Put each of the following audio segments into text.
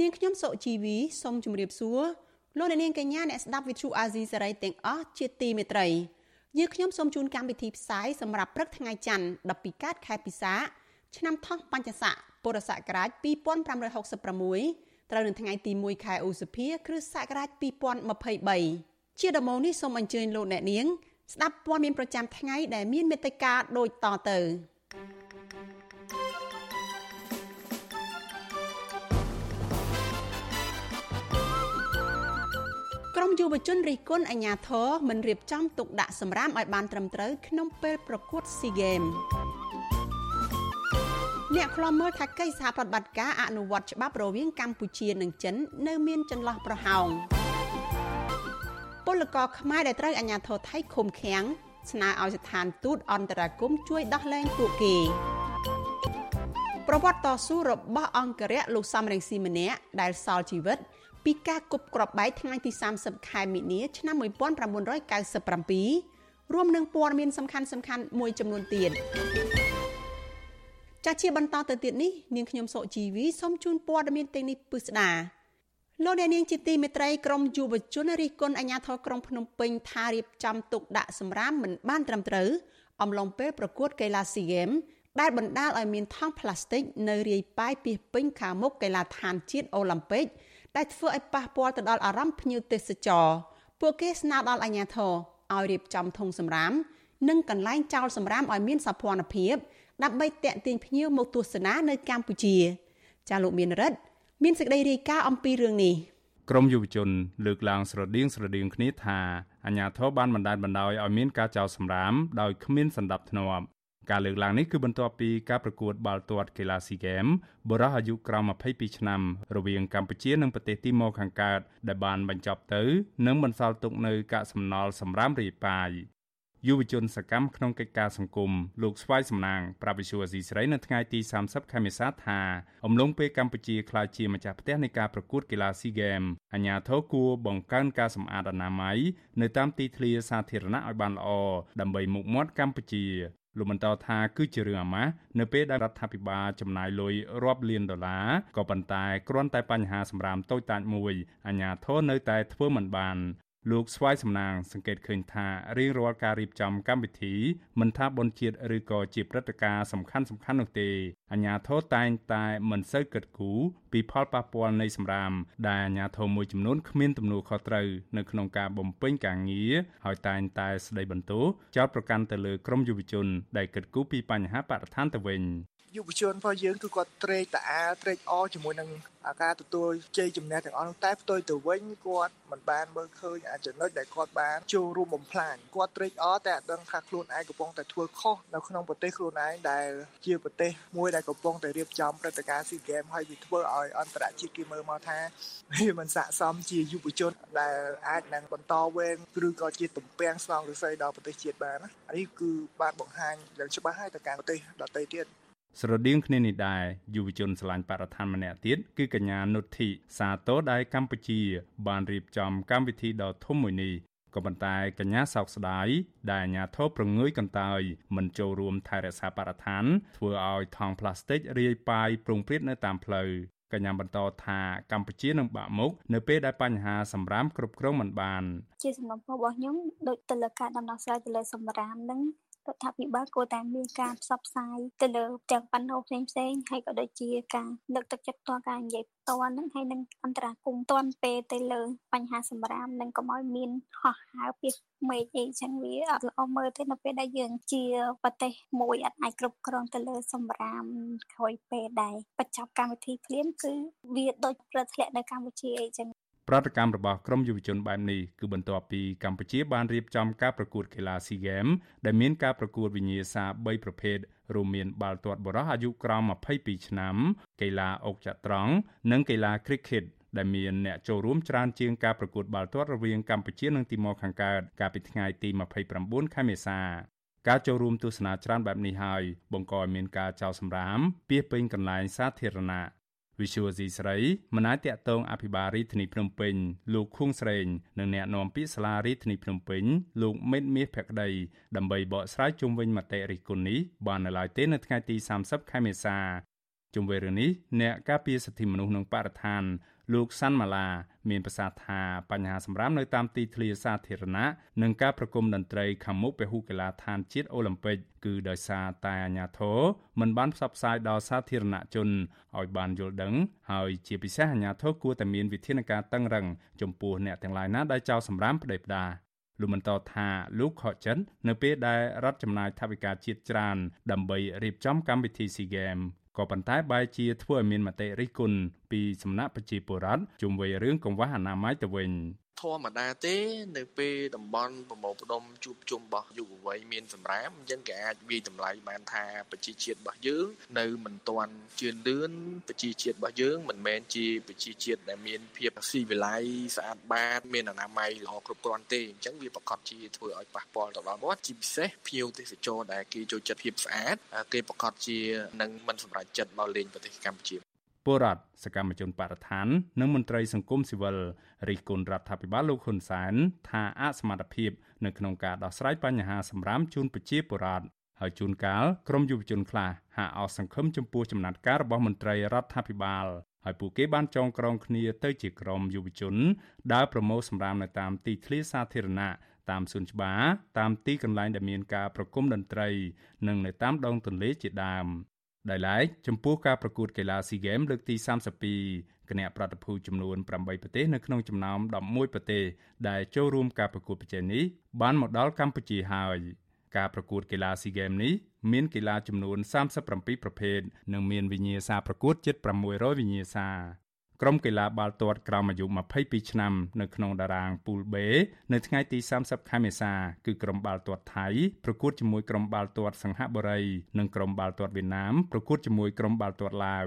នាងខ្ញុំសុជីវីសូមជម្រាបសួរលោកអ្នកនាងកញ្ញាអ្នកស្ដាប់ Vuthu Azizi Serai ទាំងអស់ជាទីមេត្រីយើងខ្ញុំសូមជូនកម្មវិធីផ្សាយសម្រាប់ព្រឹកថ្ងៃច័ន្ទ12កើតខែពិសាឆ្នាំថោះបัญចស័កពុរសករាជ2566ត្រូវនៅថ្ងៃទី1ខែឧសភាគ្រិស្តសករាជ2023ជាដំបូងនេះសូមអញ្ជើញលោកអ្នកនាង ស្ដាប់ព័ត៌មានប្រចាំថ្ងៃដែលមានមេត្តាដូចតទៅក្រ មយុវជនរិះគន់អាញាធរមិនរៀបចំទុកដាក់សម្រាមឲ្យបានត្រឹមត្រូវក្នុងពេលប្រកួតស៊ីហ្គេមអ្នកខ្លាំមើលថាកិច្ចសហប្រតិបត្តិការអនុវត្តច្បាប់រវាងកម្ពុជានិងចិន នៅមានចន្លោះប្រហោងពលករខ្មែរដែលត្រូវអាជ្ញាធរថៃឃុំឃាំងស្នើឲ្យស្ថានទូតអន្តរាគមជួយដោះលែងពួកគេប្រវត្តិតស៊ូរបស់អង្គរៈលោកសំរងស៊ីម្នាក់ដែលសល់ជីវិត ពីការគប់គ្រាប់បែកថ្ងៃទី30ខែមិនិនា ឆ្នាំ1997រួមនឹងព័ត៌មានសំខាន់ៗមួយចំនួនទៀតចាស់ជាបន្តទៅទៀតនេះនាងខ្ញុំសុជីវីសូមជូនព័ត៌មានទាំងនេះពិស្ដាលោកអ្នកនាងជាទីមេត្រីក្រមយុវជនរិះគន់អាជ្ញាធរក្រុងភ្នំពេញថារៀបចំទុកដាក់សម្រាមមិនបានត្រឹមត្រូវអំឡុងពេលប្រកួតកីឡាស៊ីហ្គេមដែលបណ្ដាលឲ្យមានថង់ប្លាស្ទិកនៅរាយប៉ាយពីពេញខាងមុខកីឡាដ្ឋានជាតិអូឡ িম্প ិក ដែលធ្វើឲ្យប៉ះពាល់ទៅដល់អារម្មណ៍ភ្ញៀវទេសចរពួកគេស្នើដល់អាជ្ញាធរឲ្យរៀបចំធុងសម្រាមនិងកន្លែងចោលសម្រាមឲ្យមានសោភ័ណភាពដើម្បីតាក់ទាញភ្ញៀវមកទស្សនានៅកម្ពុជា ចាលោកមានរិទ្ធមានសេចក្តីរាយការណ៍អំពីរឿងនេះក្រមយុវជនលើកឡើងស្រដៀងស្រដៀងគ្នាថាអាញាធរបានបណ្ដាលបណ្ដោយឲ្យមានការចោលសម្រាមដោយគ្មានសន្តិភាព ការលើកឡើងនេះគឺបន្ទាប់ពីការប្រកួតបាល់ទាត់កីឡាស៊ីហ្គេមបរិះអាយុក្រោម22ឆ្នាំរវាងកម្ពុជានិងប្រទេសទីម៉ូខាងកើតដែលបានបញ្ចប់ទៅនិងបន្សល់ទុកនៅកាកសំណល់សម្រាមរាយប៉ាយយុវជនសកម្មក្នុងកិច្ចការសង្គមលោកស្វាយសំណាងប្រាវិសុវអាស៊ីស្រីនៅថ្ងៃទី30ខែមេសាថាអំឡុងពេលកម្ពុជាក្លាយជាម្ចាស់ផ្ទះនៃការប្រកួតកីឡាស៊ីហ្គេមអាជ្ញាធរគួរបង្កើនការសម្អាតអនាម័យនៅតាមទីធ្លាសាធារណៈឲ្យបានល្អដើម្បីមុខមាត់កម្ពុជា លោកបន្តថាគឺជារឿងអាម៉ាស់នៅពេលដែលរដ្ឋាភិបាលចំណាយលុយរាប់លានដុល្លារក៏ប៉ុន្តែគ្រាន់តែបញ្ហាសម្រាមតូចតាចមួយអាជ្ញាធរនៅតែធ្វើមិនបាន លោកស្វាយសំណាងសង្កេតឃើញថារៀងរាល់ការរៀបចំកម្មវិធីមិនថាបុណ្យជាតិឬក៏ជាព្រឹត្តិការណ៍សំខាន់សំខាន់នោះទេអាញាធរតែងតែមិនសូវគិតគូរពីផលប៉ះពាល់នៃសម្រាមដែលអាញាធរមួយចំនួនគ្មានទំនួលខុសត្រូវនៅក្នុងការបំពេញការងារហើយតែងតែស្ដីបន្ទោសចោទប្រកាន់ទៅលើក្រមយុវជនដែលគិតគូរពីបញ្ហាបរិស្ថានទៅវិញ យុវជនរបស់យើងគឺគាត់ត្រេកតាអាត្រេកអរជាមួយនឹងការទទួលជ័យជំនះទាំងអស់នោះតែផ្ទុយទៅវិញគាត់មិនបានមើលឃើញអាចចំណុចដែលគាត់បានចូលរួមបំផ្លាញគាត់ត្រេកអរតែអត់ដឹងថាខ្លួនឯងកំពុងតែធ្វើខុសនៅក្នុងប្រទេសខ្លួនឯងដែលជាប្រទេសមួយដែលកំពុងតែរៀបចំព្រឹត្តិការណ៍ SEA Games ហើយវាធ្វើឲ្យអន្តរជាតិគេមើលមកថាវាមិនស័ក្តិសមជាយុវជនដែលអាចនឹងបន្តវេនឬក៏ជាទំពាំងស្នងរស័យដល់ប្រទេសជាតិបានណានេះគឺបានបង្ហាញយ៉ាងច្បាស់ហើយទៅកាន់ប្រទេសដទៃទៀត ស្រដៀងគ្នានេះដែរយុវជនឆ្លាញ់បរិស្ថានម្នាក់ទៀតគឺកញ្ញានុទ្ធិសាទរដែលកម្ពុជា បានរៀបចំកម្មវិធីដ៏ធំមួយនេះក៏ប៉ុន្តែកញ្ញាសោកស្ដាយដែលអាញាធរប្រងើយកន្តើយមិនចូលរួមថែរក្សាបរិស្ថានធ្វើឲ្យថង់ប្លាស្ទិករាយប៉ាយប្រងព្រាតនៅតាមផ្លូវកញ្ញាបន្តថាកម្ពុជានឹងបាក់មុខនៅពេលដែលបញ្ហាសម្រាមគ្រប់គ្រងមិនបាន ជាសំណុំរបស់ខ្ញុំដូចទៅលើការដំណោះស្រាយទៅលើសម្រាមនឹង រដ្ឋាភិបាលគួរតែមានការផ្សព្វផ្សាយទៅលើទាំងបណ្ដោផ្សេងផ្សេងហើយក៏ដូចជាការលើកទឹកចិត្តផ្ទាល់ការនិយាយផ្ទាល់ហ្នឹងហើយនឹងអន្តរាគមន៍តាន់ពេលទៅលើបញ្ហាសម្រាមនិងកុំឲ្យមានហោះហើរពីមេឃអីចឹងវាអត់ល្អមើលទេនៅពេលដែលយើងជាប្រទេសមួយអត់អាចគ្រប់គ្រងទៅលើសម្រាមក្រោយពេលដែលបញ្ចប់កម្មវិធីភ្លាមគឺវាដូចប្រធ្លាក់នៅកម្ពុជាអីចឹង ប្រតិកម្មរបស់ក្រមយុវជនបែបនេះគឺបន្ទាប់ពីកម្ពុជាបានរៀបចំការប្រកួតកីឡា SEA Games ដែលមានការប្រកួតវិញ្ញាសា3ប្រភេទរួមមានបាល់ទាត់បុរសអាយុក្រោម22ឆ្នាំ កីឡាអុកចត្រង្គនិងកីឡា Cricket ដែលមានអ្នកចូលរួមច្រើនជាងការប្រកួតបាល់ទាត់រវាងកម្ពុជានិងទីម៉ូខាងកើតកាលពីថ្ងៃទី29ខែមេសាការចូលរួមទស្សនាច្រើនបែបនេះហើយបង្កឲ្យមានការចោទសម្រាមពីពេញកន្លែងសាធារណៈ វិសុវស៊ីស្រីមិនអាចតតងអភិបាលរាជធានីភ្នំពេញលោកខួងស្រេងនិងអ្នកនាំពាក្យសាលារាជធានីភ្នំពេញលោកមេតមាសភក្តីដើម្បីបកស្រាយជុំវិញមតិរិះគន់នេះបាននៅឡើយទេនៅថ្ងៃទី30ខែមេសា ជុំវិញរឿងនេះអ្នកការពារសិទ្ធិមនុស្សនិងបរិស្ថាន លោកសាន់ម៉ាឡា មានប្រសាសន៍ថាបញ្ហាសម្រាមនៅតាមទីធ្លាសាធារណៈនិងការប្រគំតន្ត្រីខាងមុខពហុកីឡាដ្ឋានជាតិអូឡ িম্প ិកគឺដោយសារតែអាជ្ញាធរមិនបានផ្សព្វផ្សាយដល់សាធារណជនឲ្យបានយល់ដឹងហើយជាពិសេសអាជ្ញាធរគួរតែមានវិធានការតឹងរឹងចំពោះអ្នកទាំងឡាយណាដែលចោលសម្រាមផ្ដេសផ្ដាសលោកបន្តថាលោកខកចិត្តនៅពេលដែលរដ្ឋចំណាយថវិកាជាតិច្រើនដើម្បីរៀបចំកម្មវិធី SEA Games ក៏ប៉ុន្តែបែរជាធ្វើឲ្យមានមតិរិះគន់ពីសំណាក់ប្រជាពលរដ្ឋជុំវិញរឿងកង្វះអនាម័យទៅវិញ ធម្មតាទេ នៅពេលតំបន់ប្រមូលផ្ដុំជួបជុំរបស់យុវវ័យមានសម្រាមអញ្ចឹងគេអាចវាយតម្លៃបានថាប្រជាជាតិរបស់យើងនៅមិនទាន់ជឿនលឿនប្រជាជាតិរបស់យើងមិនមែនជាប្រជាជាតិដែលមានភាពស៊ីវិល័យស្អាតបាតមានអនាម័យល្អគ្រប់គ្រាន់ទេអញ្ចឹងវាប្រកាសជាធ្វើឲ្យប៉ះពាល់ទៅដល់គាត់ជាពិសេសភ្ញៀវទេសចរដែលគេចូលចិត្តភាពស្អាតគេប្រកាសជានឹងមិនសម្រេចចិត្តមកលេងប្រទេសកម្ពុជា ពលរដ្ឋសកម្មជនបរិស្ថាន និងមន្ត្រីសង្គមស៊ីវិលរិះគន់រដ្ឋាភិបាលលោកហ៊ុនសែនថាអសមត្ថភាពនៅក្នុងការដោះស្រាយបញ្ហាសម្រាមជូនប្រជាពលរដ្ឋហើយជួនកាលក្រមយុវជនខ្លះហាក់អស់សង្ឃឹមចំពោះចំណាត់ការរបស់មន្ត្រីរដ្ឋាភិបាលហើយពួកគេបានចងក្រងគ្នាទៅជាក្រុមយុវជនដើរប្រមូលសម្រាមនៅតាមទីធ្លាសាធារណៈតាមសួនច្បារតាមទីកន្លែងដែលមានការប្រគំតន្ត្រី និងនៅតាមដងទន្លេជាដើម ដោយឡែកចំពោះការប្រកួតកីឡា SEA Games លើកទី32គណៈប្រតិភូចំនួន8ប្រទេសនៅក្នុងចំណោម11ប្រទេសដែលចូលរួមការប្រកួតប្រជែងនេះបានមកដល់កម្ពុជាហើយការប្រកួតកីឡា SEA Games នេះមានកីឡាចំនួន37ប្រភេទនិងមានវិញ្ញាសាប្រកួតជិត600វិញ្ញាសា ក្រុមកីឡាបាល់ទាត់ក្រោមអាយុ22ឆ្នាំនៅក្នុងតារាងពូល B នៅថ្ងៃទី30ខែមេសាគឺក្រុមបាល់ទាត់ថៃប្រកួតជាមួយក្រុមបាល់ទាត់សង្ហបុរីនិងក្រុមបាល់ទាត់វៀតណាមប្រកួតជាមួយក្រុមបាល់ទាត់ឡាវ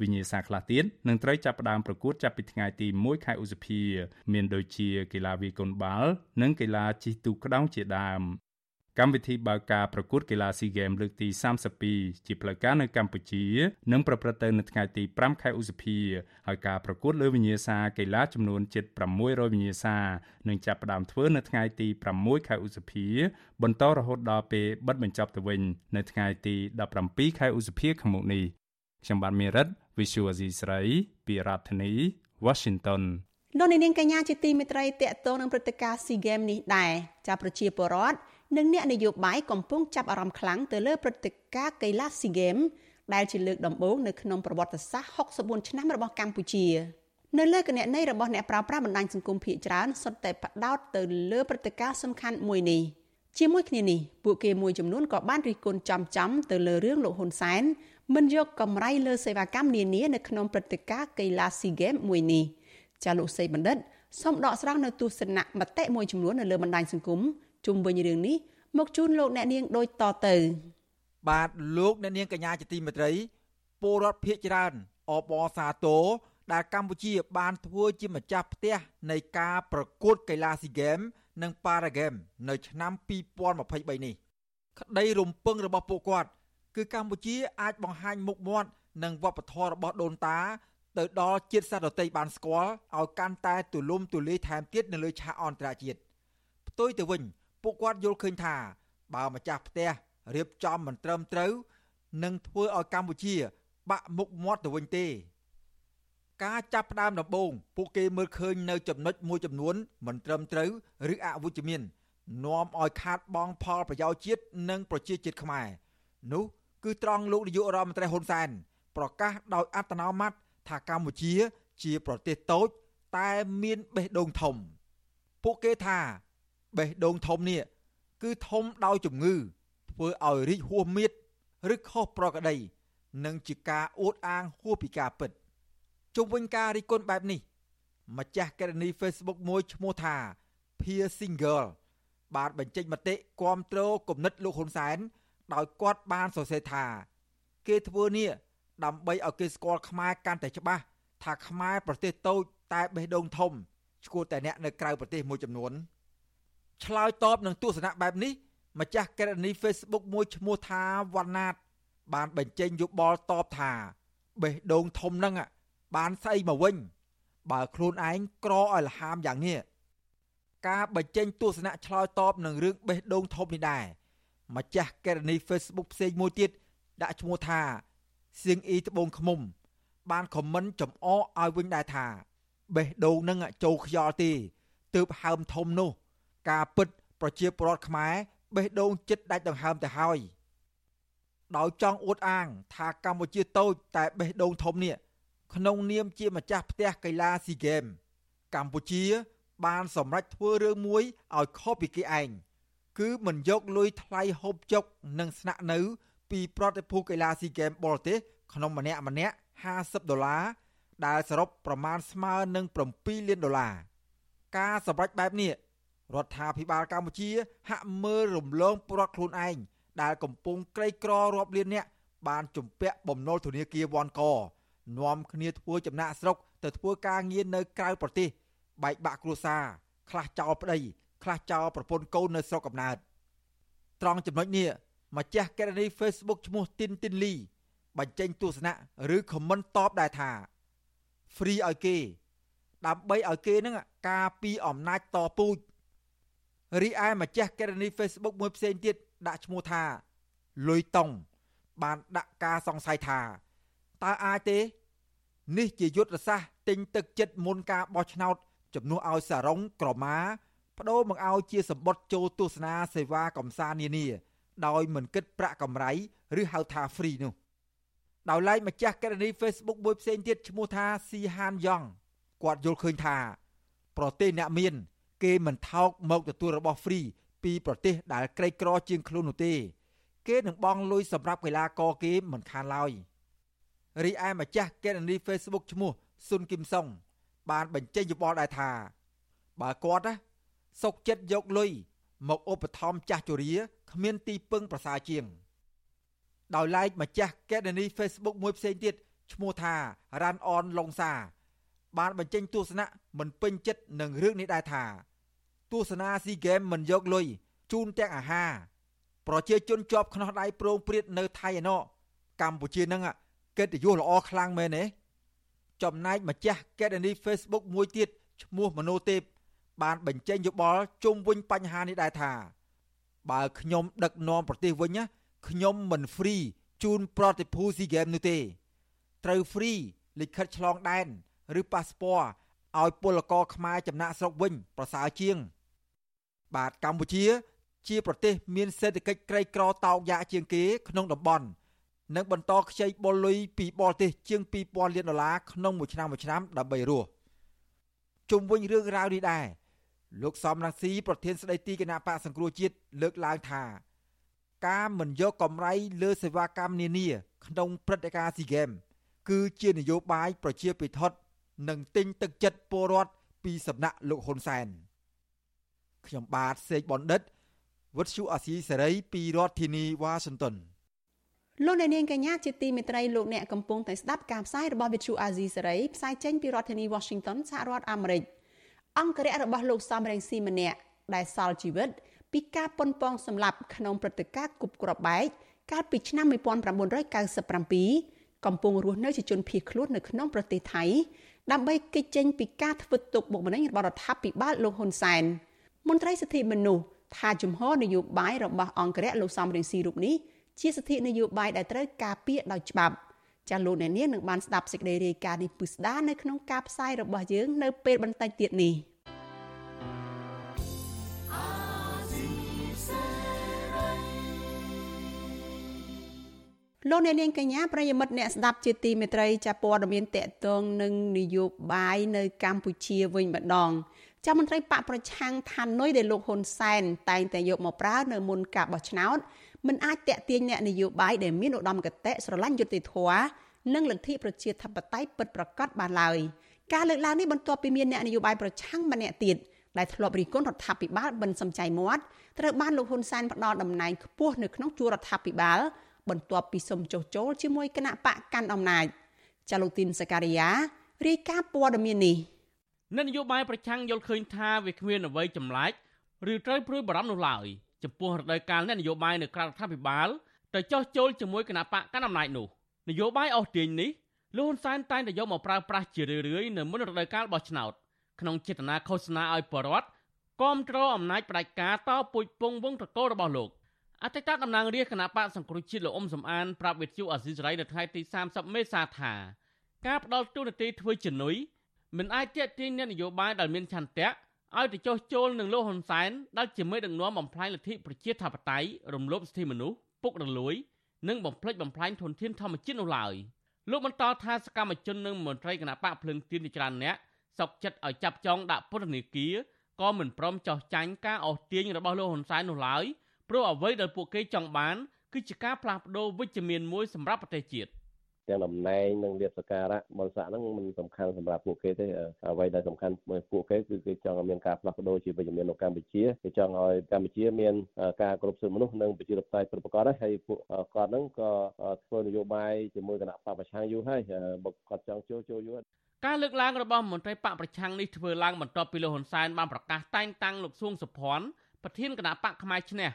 វិញ្ញាសាខ្លះទៀតនឹងត្រូវចាប់ផ្ដើមប្រកួតចាប់ពីថ្ងៃទី1ខែឧសភា មានដូចជាកីឡាវាយកូនបាល់និងកីឡាជិះទូកក្ដោងជាដើម កម្មវិធីបើកការប្រកួតកីឡា SEA Games លើកទី32ជាផ្លូវការនៅកម្ពុជានឹងប្រព្រឹត្តទៅនៅថ្ងៃទី5ខែឧសភាហើយការប្រកួតលើវិញ្ញាសាកីឡាចំនួនជិត600វិញ្ញាសានឹងចាប់ផ្ដើមធ្វើនៅថ្ងៃទី6ខែឧសភា បន្តរហូតដល់ពេលបិទបញ្ចប់ទៅវិញ នៅថ្ងៃទី17ខែឧសភាខាងមុខនេះខ្ញុំបាទមេរិត Visual Asia ស្រីពីរដ្ឋធានី Washington លោកនាងកញ្ញាជាទីមេត្រីតកតងនឹងព្រឹត្តិការណ៍ SEA Games នេះដែរចាប្រជាពលរដ្ឋ និងអ្នកនយោបាយកំពុងចាប់អារម្មណ៍ខ្លាំងទៅលើព្រឹត្តិការណ៍កីឡាស៊ីហ្គេមដែលជាលើកដំបូងនៅក្នុងប្រវត្តិសាស្ត្រ64ឆ្នាំរបស់កម្ពុជានៅលើគណនីរបស់អ្នកប្រើប្រាស់បណ្ដាញសង្គមភាគច្រើនសុទ្ធតែផ្ដោតទៅលើព្រឹត្តិការណ៍សំខាន់មួយនេះជាមួយគ្នានេះពួកគេមួយចំនួនក៏បានរិះគន់ចំចំទៅលើរឿងលោកហ៊ុនសែនមិនយកកម្រៃលើសេវាកម្មនានានៅក្នុងព្រឹត្តិការណ៍កីឡាស៊ីហ្គេមមួយនេះចាលោកសីបណ្ឌិតសូមដកស្រង់នៅទស្សនៈមតិមួយចំនួននៅលើបណ្ដាញសង្គមជុំវិញរឿងនេះ មកជូនលោកអ្នកនាងដូចតទៅបាទលោកអ្នកនាងកញ្ញាជាទីមេត្រីពលរដ្ឋភៀកច្រើនអបអសាទរដែលកម្ពុជាបានធ្វើជាម្ចាស់ផ្ទះនៃការប្រកួតកីឡាស៊ីហ្គេមនិងប៉ារ៉ាហ្គេមនៅឆ្នាំ2023នេះក្តីរំពឹងរបស់ពួកគាត់ គឺកម្ពុជាអាចបង្ហាញមុខមាត់និងវប្បធម៌របស់ដូនតា ទៅដល់ជាតិសាសន៍ដទៃបានស្គាល់ឲ្យកាន់តែទូលំទូលាយថែមទៀតនៅលើឆាកអន្តរជាតិផ្ទុយទៅវិញ ពួកគាត់យល់ឃើញថា បើម្ចាស់ផ្ទះរៀបចំមិនត្រឹមត្រូវនឹងធ្វើឲ្យកម្ពុជា បាក់មុខមាត់ទៅវិញទេ ការចាប់ផ្ដើមដំបូងពួកគេមើលឃើញនៅចំណុចមួយចំនួន មិនត្រឹមត្រូវឬអវិជ្ជមាននាំឲ្យខាតបង់ផលប្រយោជន៍ជាតិនិងប្រជាជាតិខ្មែរនោះគឺត្រង់លោកនាយករដ្ឋមន្ត្រីហ៊ុនសែនប្រកាសដោយអត្តនោម័តថាកម្ពុជាជាប្រទេសតូច តែមានបេះដូងធំ ពួកគេថា បេះដូងធំនេះគឺធំដោយជំងឺធ្វើឲ្យរីកហួសមៀតឬខុសប្រក្រតីនិងជាការអួតអាងហួសពីការពិតជុំវិញការរិះគន់បែបនេះ ម្ចាស់កេរនី Facebook មួយឈ្មោះថា Peer Single បានបញ្ចេញមតិគាំទ្រគំនិតលោកហ៊ុនសែនដោយគាត់បានសរសេរថា គេធ្វើនេះដើម្បីឲ្យគេស្គាល់ខ្មែរកាន់តែច្បាស់ថាខ្មែរប្រទេសតូចតែបេះដូងធំឈ្គួតតែអ្នកនៅក្រៅប្រទេសមួយចំនួន ឆ្លើយតបនឹងទស្សនៈបែបនេះម្ចាស់កេរនី Facebook មួយឈ្មោះថាវណ្ណាត បានបញ្ចេញយោបល់តបថាបេះដូងធំហ្នឹងបានស្អីមកវិញ បើខ្លួនឯងក្រឲ្យលហាមយ៉ាងនេះការបញ្ចេញទស្សនៈឆ្លើយតបនឹងរឿងបេះដូងធំនេះដែរម្ចាស់កេរនី Facebook ផ្សេងមួយទៀតដាក់ឈ្មោះថាសៀងអ៊ីត្បូងឃ្មុំ បានខមមិនចំអកឲ្យវិញដែរថាបេះដូងនឹងចូលខ្យល់ទេទើបហើមធំនោះ ការពិតប្រជាពលរដ្ឋខ្មែរបេះដូងចិត្តដាច់ដង្ហើមទៅហើយដោយចង់អួតអាង ថាកម្ពុជាតូចតែបេះដូងធំនេះក្នុងនាមជាម្ចាស់ផ្ទះកីឡាស៊ីហ្គេមកម្ពុជា បានសម្រេចធ្វើរឿងមួយឲ្យខុសពីគេឯងគឺមិនយកលុយថ្លៃហូបចុកនិងស្នាក់នៅ ពីប្រតិភូកីឡាស៊ីហ្គេមបរទេសក្នុងម្នាក់ម្នាក់50ដុល្លារដែលសរុបប្រមាណស្មើនឹង7លានដុល្លារការសម្រេចបែបនេះ រដ្ឋាភិបាលកម្ពុជា ហាក់មើលរំលងប្រដ្ឋខ្លួនឯងដែលកំពុងក្រីក្ររាប់លានអ្នកបានជំពាក់បំណុលធនាគារវ៉ាន់កនាំគ្នាធ្វើចំណាក់ស្រុកទៅធ្វើការងារនៅក្រៅប្រទេសបែកបាក់គ្រួសារខ្លះចោលប្តីខ្លះចោលប្រពន្ធកូននៅស្រុកកំណើតត្រង់ចំណុចនេះម្ចាស់កេរនី Facebook ឈ្មោះទីនទីនលីបញ្ចេញទស្សនៈឬ comment តបដែរថា free ឲ្យគេ ដើម្បីឲ្យគេនឹងការពីអំណាចតពូជ រីឯម្ចាស់កេរនី Facebook មួយផ្សេងទៀតដាក់ឈ្មោះថាលុយតុង បានដាក់ការសង្ស័យថាតើអាចទេ នេះជាយុទ្ធសាស្ត្រទិញទឹកចិត្តមុនការបោះឆ្នោតជំនួសឲ្យសារុងក្រមាបដូរមកឲ្យជាសម្បត្តិចូលទស្សនាសេវាកំសាន្តនានា ដោយមិនគិតប្រាក់កម្រៃឬហៅថា free នោះដោយឡែកម្ចាស់កេរនី Facebook មួយផ្សេងទៀតឈ្មោះថាស៊ីហានយ៉ងគាត់យល់ឃើញថា ប្រទេសអ្នកមាន គេមិនថោកមកទទួលរបស់ free ពីប្រទេសដែលក្រីក្រជាងខ្លួននោះទេ គេនឹងបង់លុយសម្រាប់កីឡាករគេមិនខានឡើយរីឯម្ចាស់កេរនី Facebook ឈ្មោះស៊ុនគឹមសុងបានបញ្ចេញយោបល់ដែរថា បើគាត់ណាសុកចិត្តយកលុយមកឧបត្ថម្ភចាស់ជរាគ្មានទីពឹងប្រសើរជាង ដោយឡែកម្ចាស់កេរនី Facebook មួយផ្សេងទៀតឈ្មោះថារ៉ាន់អនឡុងសា បានបញ្ចេញទស្សនៈមិនពេញចិត្តនឹងរឿងនេះដែរថា ទស្សនាស៊ីហ្គេមមិនយកលុយជូនទាំងអាហារប្រជាជនជាប់ខ្នោះដៃប្រងព្រាតនៅថៃឯណោះកម្ពុជានឹងកិត្តិយសល្អខ្លាំងមែនទេចំណែកម្ចាស់កេរនី Facebook មួយទៀតឈ្មោះមនោទេពបានបញ្ចេញយោបល់ជុំវិញបញ្ហានេះដែរថាបើខ្ញុំដឹកនាំប្រទេសវិញខ្ញុំមិន free ជូនប្រតិភូស៊ីហ្គេមនោះទេ ត្រូវ free លិខិតឆ្លងដែន ឬប៉ាសពតឲ្យពលករខ្មែរចំណាក់ស្រុកវិញ ប្រសើរជាង បាទកម្ពុជា ជាប្រទេស មានសេដ្ឋកិច្ចក្រីក្រតោកយ៉ាកជាងគេ ក្នុងតំបន់និងបន្តខ្ចីបុលលុយពីបរទេសជាង2000លានដុល្លារក្នុងមួយឆ្នាំមួយឆ្នាំដើម្បីរស់ជុំវិញរឿងរ៉ាវនេះដែរលោកសំរងស៊ីប្រធានស្ដីទីគណៈបកសង្គ្រោះជាតិលើកឡើងថា ការមិនយកកម្រៃលើសេវាកម្មនានាក្នុងព្រឹត្តិការណ៍ស៊ីហ្គេមគឺជានយោបាយប្រជាពិធដ្ឋនិងទិញទឹកចិត្តពលរដ្ឋពីសំណាក់លោកហ៊ុនសែន ខ្ញុំបាទសេកបណ្ឌិតវុទ្ធុអាស៊ីសេរីពីរដ្ឋធានីវ៉ាស៊ីនតោនលោកអ្នកនាងកញ្ញាជាទីមេត្រីលោកអ្នកកំពុងតែស្ដាប់ការផ្សាយរបស់វិទ្យុអាស៊ីសេរីផ្សាយចេញពីរដ្ឋធានី Washington សហរដ្ឋអាមេរិកអង្គរៈរបស់លោកសំរងស៊ីម្នាក់ដែលសល់ជីវិត ពីការប៉ុនប៉ងសម្លាប់ក្នុងព្រឹត្តិការណ៍គប់ក្របបែកកាលពីឆ្នាំ1997កំពុងរស់នៅជាជនភៀសខ្លួននៅក្នុងប្រទេសថៃដើម្បីគេចចេញពីការធ្វើទុកបុកម្នេញរបស់រដ្ឋាភិបាលលោកហ៊ុនសែន មន្ត្រីសិទ្ធិមនុស្សថាជំហរនយោបាយរបស់អង្គរៈលោកសំរងស៊ីរូបនេះជាសិទ្ធិនយោបាយដែលត្រូវការពារដោយច្បាប់ចាលោកអ្នកនាងនឹងបានស្ដាប់សេចក្តីរាយការណ៍នេះពិស្ដានៅក្នុងការផ្សាយរបស់យើងនៅពេលបន្តិចទៀតនេះលោកអ្នកនាងកញ្ញាប្រិយមិត្តអ្នកស្ដាប់ជាទីមេត្រីចាព័ត៌មានតកតងនឹងនយោបាយនៅកម្ពុជាវិញម្ដង ចាមន្ត្រីបកប្រឆាំងថានុយដែលលោកហ៊ុនសែនតែងតែយកមកប្រើនៅមុនការបោះឆ្នោតមិនអាចតេទៀងអ្នកនយោបាយដែលមានឧត្តមគតិស្រឡាញ់យុត្តិធម៌និងលទ្ធិប្រជាធិបតេយ្យពិតប្រាកដបានឡើយការលើកឡើងនេះបន្ទាប់ពីមានអ្នកនយោបាយប្រឆាំងម្នាក់ទៀតដែលធ្លាប់រិះគន់រដ្ឋាភិបាលបិណ្ឌសំចៃមាត់ត្រូវបានលោកហ៊ុនសែនផ្ដល់តំណែងខ្ពស់នៅក្នុងជួររដ្ឋាភិបាលបន្ទាប់ពីសុំចុះចូលជាមួយគណៈបកកាន់អំណាចចាលូទីនសការីយ៉ារាយការណ៍ព័ត៌មាននេះ អ្នកនយោបាយប្រឆាំងយល់ឃើញថាវាគ្មានអ្វីចម្លែកឬត្រូវព្រួយបារម្ភនោះឡើយចំពោះរដូវកាលអ្នកនយោបាយនៅក្រៅរដ្ឋាភិបាលទៅចោះចូលជាមួយគណៈបកកណ្ដាលអំណាចនោះនយោបាយអស់ទាញនេះលោកហ៊ុនសែនតែងតែយកមកប្រើប្រាស់ជារឿយៗនៅមុនរដូវកាលបោះឆ្នោតក្នុងចេតនាឃោសនាឲ្យបរដ្ឋគាំទ្រអំណាចផ្ដាច់ការតពុជពងវងត្រកូលរបស់លោកអតីតតំណាងរាជគណៈបកសង្គ្រោះជាតិលោកអ៊ុំសំអានប្រាប់វិទ្យុអាស៊ីសេរីនៅថ្ងៃទី30មេសាថាការផ្ដាល់ទូនាទីធ្វើជំនួយ មិនអាចទាក់ទាញអ្នកនយោបាយដែលមានឆន្ទៈឲ្យទៅចុះចូលនឹងលោកហ៊ុនសែនដែលជាមេដឹកនាំបំផ្លាញលទ្ធិប្រជាធិបតេយ្យរំលោភសិទ្ធិមនុស្សពុករលួយ និងបំផ្លិចបំផ្លាញធនធានធម្មជាតិនោះឡើយលោកបន្តថាសកម្មជននិងមន្ត្រីគណៈបកភ្លើងទៀនជាច្រើនអ្នកសុកចិត្តឲ្យចាប់ចងដាក់ពន្ធនាគារក៏មិនព្រមចោះចាញ់ការអស់ទាញរបស់លោកហ៊ុនសែននោះឡើយព្រោះអ្វីដែលពួកគេចង់បានគឺជាការផ្លាស់ប្ដូរវិជ្ជមានមួយសម្រាប់ប្រទេសជាតិ ទាំងតំណែងនិងលៀបសការៈបរិស័កហ្នឹងមិនសំខាន់សម្រាប់ពួកគេទេអ្វីដែលសំខាន់ពួកគេគឺគេចង់ឲ្យមានការផ្លាស់ប្ដូរជាវិជ្ជមាននៅកម្ពុជាគេចង់ឲ្យកម្ពុជាមានការគ្រប់គ្រងមនុស្សនិងប្រជាធិបតេយ្យពិតប្រាកដហើយពួកគាត់ហ្នឹងក៏ធ្វើនយោបាយជាមួយគណៈបកប្រឆាំងយូរហើយបើគាត់ចង់ចូលចូលយូរការលើកឡើងរបស់មន្ត្រីបកប្រឆាំងនេះធ្វើឡើងបន្ទាប់ពីលោកហ៊ុនសែនបានប្រកាសតែងតាំងលោកសួងសុភ័ណ្ឌប្រធានគណៈបកផ្នែកឈ្នះ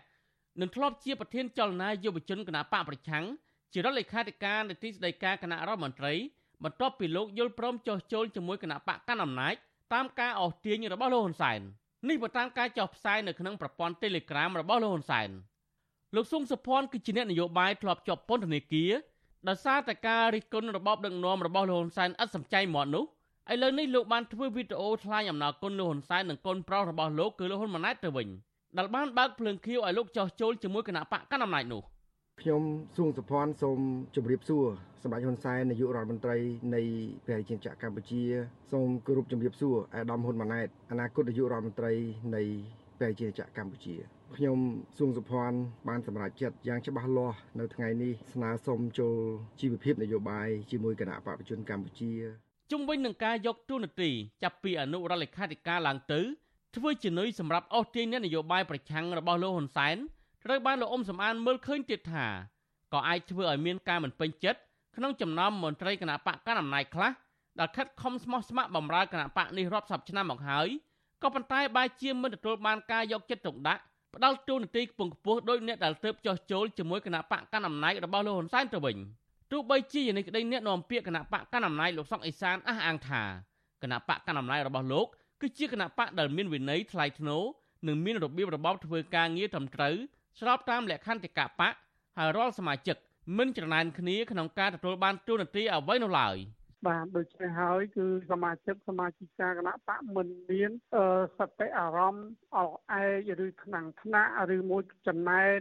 និងធ្លាប់ជាប្រធានចលនាយុវជនគណៈបកប្រឆាំង ជារដ្ឋលេខាធិការនៃទីស្តីការគណៈរដ្ឋមន្ត្រីបន្ទាប់ពីលោកយល់ព្រមចុះចូលជាមួយគណៈបកកណ្ដាលអំណាចតាមការអស់ទាញរបស់លោកហ៊ុនសែននេះបើតាមការចុះផ្សាយនៅក្នុងប្រព័ន្ធ Telegram របស់លោកហ៊ុនសែនលោកស៊ុងសុភ័ណ្ឌគឺជាអ្នកនយោបាយធ្លាប់ជាប់ពន្ធនាគារដោយសារតែការរិះគន់របបដឹកនាំរបស់លោកហ៊ុនសែនឥតសំចៃមាត់នោះឥឡូវនេះលោកបានធ្វើវីដេអូថ្លែងអំណរគុណលោកហ៊ុនសែននិងកូនប្រុសរបស់លោកគឺលោកហ៊ុនម៉ាណែតទៅវិញដែលបានបើកភ្លើងខៀវឲ្យលោកចោះចូលជាមួយគណៈបកកណ្ដាលអំណាចនោះ ខ្ញុំសួងសុភ័ណ្ឌសូមជម្រាបសួរសម្ដេចហ៊ុនសែននាយករដ្ឋមន្ត្រីនៃព្រះរាជាណាចក្រកម្ពុជាសូមគោរពជម្រាបសួរអាដាមហ៊ុនម៉ាណែតអនាគតនាយករដ្ឋមន្ត្រីនៃព្រះរាជាណាចក្រកម្ពុជាខ្ញុំសួងសុភ័ណ្ឌបានសម្រេចចិត្តយ៉ាងច្បាស់លាស់នៅថ្ងៃនេះស្នើសុំចូលជីវភាពនយោបាយជាមួយគណៈបព្វជជនកម្ពុជាជុំវិញនឹងការយកទូនាទីចាប់ពីអនុរដ្ឋលេខាធិការឡើងទៅធ្វើជានុយសម្រាប់អស់ទាញនយោបាយប្រឆាំងរបស់លោកហ៊ុនសែន ត្រូវបានលោកអ៊ុំសំអានមើលឃើញទៀតថាក៏អាចធ្វើឲ្យមានការមិនពេញចិត្តក្នុងចំណោមមន្ត្រីគណៈបកកណ្ដាលអំណាចខ្លះដែលខិតខំស្មោះស្ម័គ្របម្រើគណៈបកនេះរាប់សិបឆ្នាំមកហើយក៏ប៉ុន្តែបែរជាមិនទទួលបានការយកចិត្តទុកដាក់ផ្ដាល់ទូនាទីខ្ពង់ខ្ពស់ដោយអ្នកដែលទៅចោះចូលជាមួយគណៈបកកណ្ដាលអំណាចរបស់លោកហ៊ុនសែនទៅវិញទោះបីជាយ៉ាងនេះក្តីអ្នកនាំពាក្យគណៈបកកណ្ដាលអំណាចលោកសុកអេសានអះអាងថាគណៈបកកណ្ដាលអំណាចរបស់លោកគឺជាគណៈបកដែលមានវិន័យថ្លៃថ្នូរនិងមានរបៀបរបបធ្វើការងារត្រឹមត្រូវ ស្របតាមលក្ខន្តិកៈបកហើយរាល់សមាជិកមិនច្រណែនគ្នាក្នុងការទទួលបានទូនាទីអ្វីនោះឡើយ បាទដូច្នេះហើយគឺសមាជិកសមាជិកាគណៈបកមិនមានសតិអារម្មណ៍អល់ឯកឬថ្នាំងថ្នាក់ឬមួយចំណែន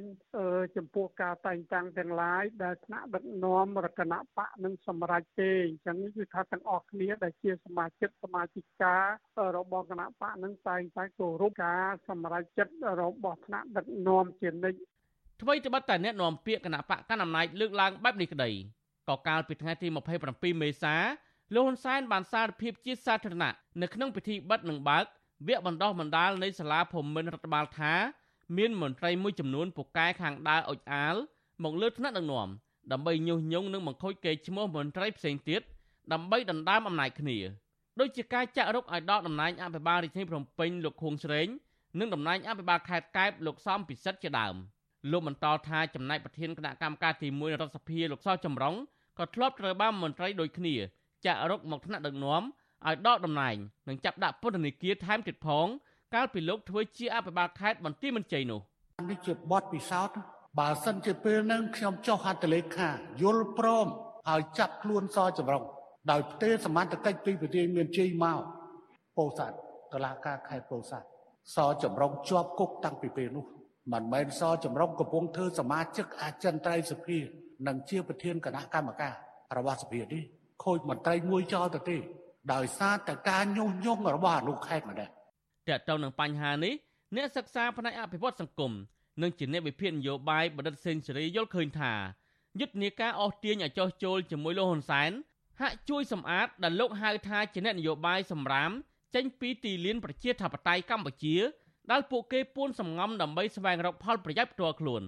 ចំពោះការតែងតាំងទាំងឡាយដែលថ្នាក់ដឹកនាំរគណៈបកនឹងសម្រេចទេអញ្ចឹងគឺថាទាំងអស់គ្នាដែលជាសមាជិកសមាជិការបស់គណៈបកនឹងតែងតែគោរពការសម្រេចចិត្តរបស់ថ្នាក់ដឹកនាំជានិច្ចអ្វីត្បិតតែអ្នកនាំពាក្យគណៈបកកណ្ដាលអំណាចលើកឡើងបែបនេះក្តី ក៏កាលពីថ្ងៃទី27មេសាលោកហ៊ុនសែនបានសារភាពជាសាធារណៈនៅក្នុងពិធីបិទនិងបើកវគ្គបណ្ដោះបណ្ដាលនៃសាលាភូមិន្ទរដ្ឋបាលថាមានមន្ត្រីមួយចំនួនពូកែខាងដើរអុចអាលមកលើថ្នាក់ដឹកនាំដើម្បីញុះញង់និងបង្ខូចកេរ្តិ៍ឈ្មោះមន្ត្រីផ្សេងទៀតដើម្បីដណ្ដើមអំណាចគ្នាដូចជាការចាក់រុកឲ្យដកតំណែងអភិបាលរាជធានីភ្នំពេញលោកខួងស្រេងនិងតំណែងអភិបាលខេត្តកែបលោកសំពិសិដ្ឋជាដើមលោកបន្តថាចំណែកប្រធានគណៈកម្មការទី1រដ្ឋសភាលោកសចម្រុង ក៏ធ្លាប់ត្រូវបានមន្ត្រីដូចគ្នាចាក់រុកមកថ្នាក់ដឹកនាំឲ្យដកតំណែងនិងចាប់ដាក់ពន្ធនាគារថែមទៀតផង កាលពីលោកធ្វើជាអភិបាលខេត្តបន្ទាយមានជ័យនោះនេះជាបទពិសោធន៍បើសិនជាពេលនឹងខ្ញុំចុះហត្ថលេខាយល់ព្រមឲ្យចាប់ខ្លួនសចម្រុងដោយផ្ទេរសមត្ថកិច្ចពីប្រទេសមានជ័យមកពោធិ៍សាត់តឡាការខេត្តពោធិ៍សាត់សចម្រុងជាប់គុកតាំងពីពេលនោះមិនមែនសចម្រុងកំពុងធ្វើសមាជិកអចិន្ត្រៃយ៍សភា និងជាប្រធានគណៈកម្មការរបស់សភានេះខូចមន្ត្រីមួយចោលទៅទេដោយសារតែការញុះញង់របស់អនុខេត្តម្នាក់តើតើនឹងបញ្ហានេះអ្នកសិក្សាផ្នែកអភិវឌ្ឍសង្គមនិងជាអ្នកវិភាគនយោបាយបណ្ឌិតសេនស៊ូរីយល់ឃើញថាយុទ្ធនាការអស់ទាញឲ្យចោះចូលជាមួយលោកហ៊ុនសែនហាក់ជួយសម្អាតដែលលោកហៅថាជាអ្នកនយោបាយសម្រាមចេញពីទីលានប្រជាធិបតេយ្យកម្ពុជាដែលពួកគេពួនសំងំដើម្បីស្វែងរកផលប្រយោជន៍ផ្ទាល់ខ្លួន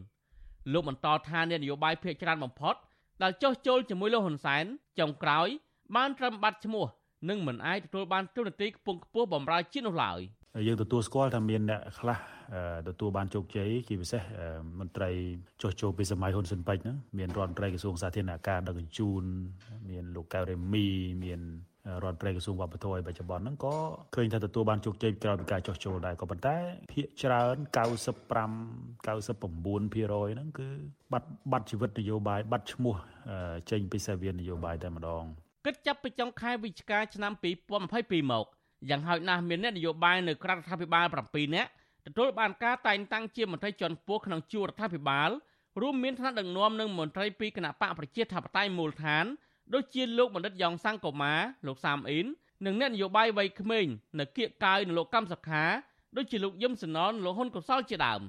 លោកបន្តថាអ្នកនយោបាយភាគច្រើនបំផុតដែលចោះចូលជាមួយលោកហ៊ុនសែនចុងក្រោយ បានត្រឹមបាត់ឈ្មោះនិងមិនអាចទទួលបានទូនាទីខ្ពង់ខ្ពស់បម្រើជាតិនោះឡើយយើងទទួលស្គាល់ថាមានអ្នកខ្លះទទួលបានជោគជ័យជាពិសេសមន្ត្រីចុះចូលពីសម័យហ៊ុនស៊ិនប៉ិចហ្នឹងមានរដ្ឋមន្ត្រីក្រសួងសាធារណការដឹកជញ្ជូនមានលោកកៅរេមីមាន រដ្ឋមន្ត្រីក្រសួងវប្បធម៌ឯបច្ចុប្បន្នហ្នឹងក៏ឃើញថាទទួលបានជោគជ័យក្រោយពីការចោះចូលដែរក៏ប៉ុន្តែភាគច្រើន95 99%ហ្នឹងគឺបាត់បាត់ជីវិតនយោបាយបាត់ឈ្មោះចេញពីសាវៀននយោបាយតែម្ដងគិតចាប់ពីចុងខែវិច្ឆិកាឆ្នាំ2022មកយ៉ាងហោចណាស់មានអ្នកនយោបាយនៅក្រៅរដ្ឋាភិបាល7នាក់ទទួលបានការតែងតាំងជាមន្ត្រីជាន់ខ្ពស់ក្នុងជួររដ្ឋាភិបាលរួមមានថ្នាក់ដឹកនាំនិងមន្ត្រីពីគណៈបកប្រជាធិបតេយ្យមូលដ្ឋាន ដូចជាលោកបណ្ឌិតយ៉ងសង្គមាលោកសាមអ៊ីននិងអ្នកនយោបាយវ័យក្មេងនៅគៀកកាយនិងលោកកម្មសខាដូចជាលោកយឹមសណនលោកហ៊ុនកុសលជាដើម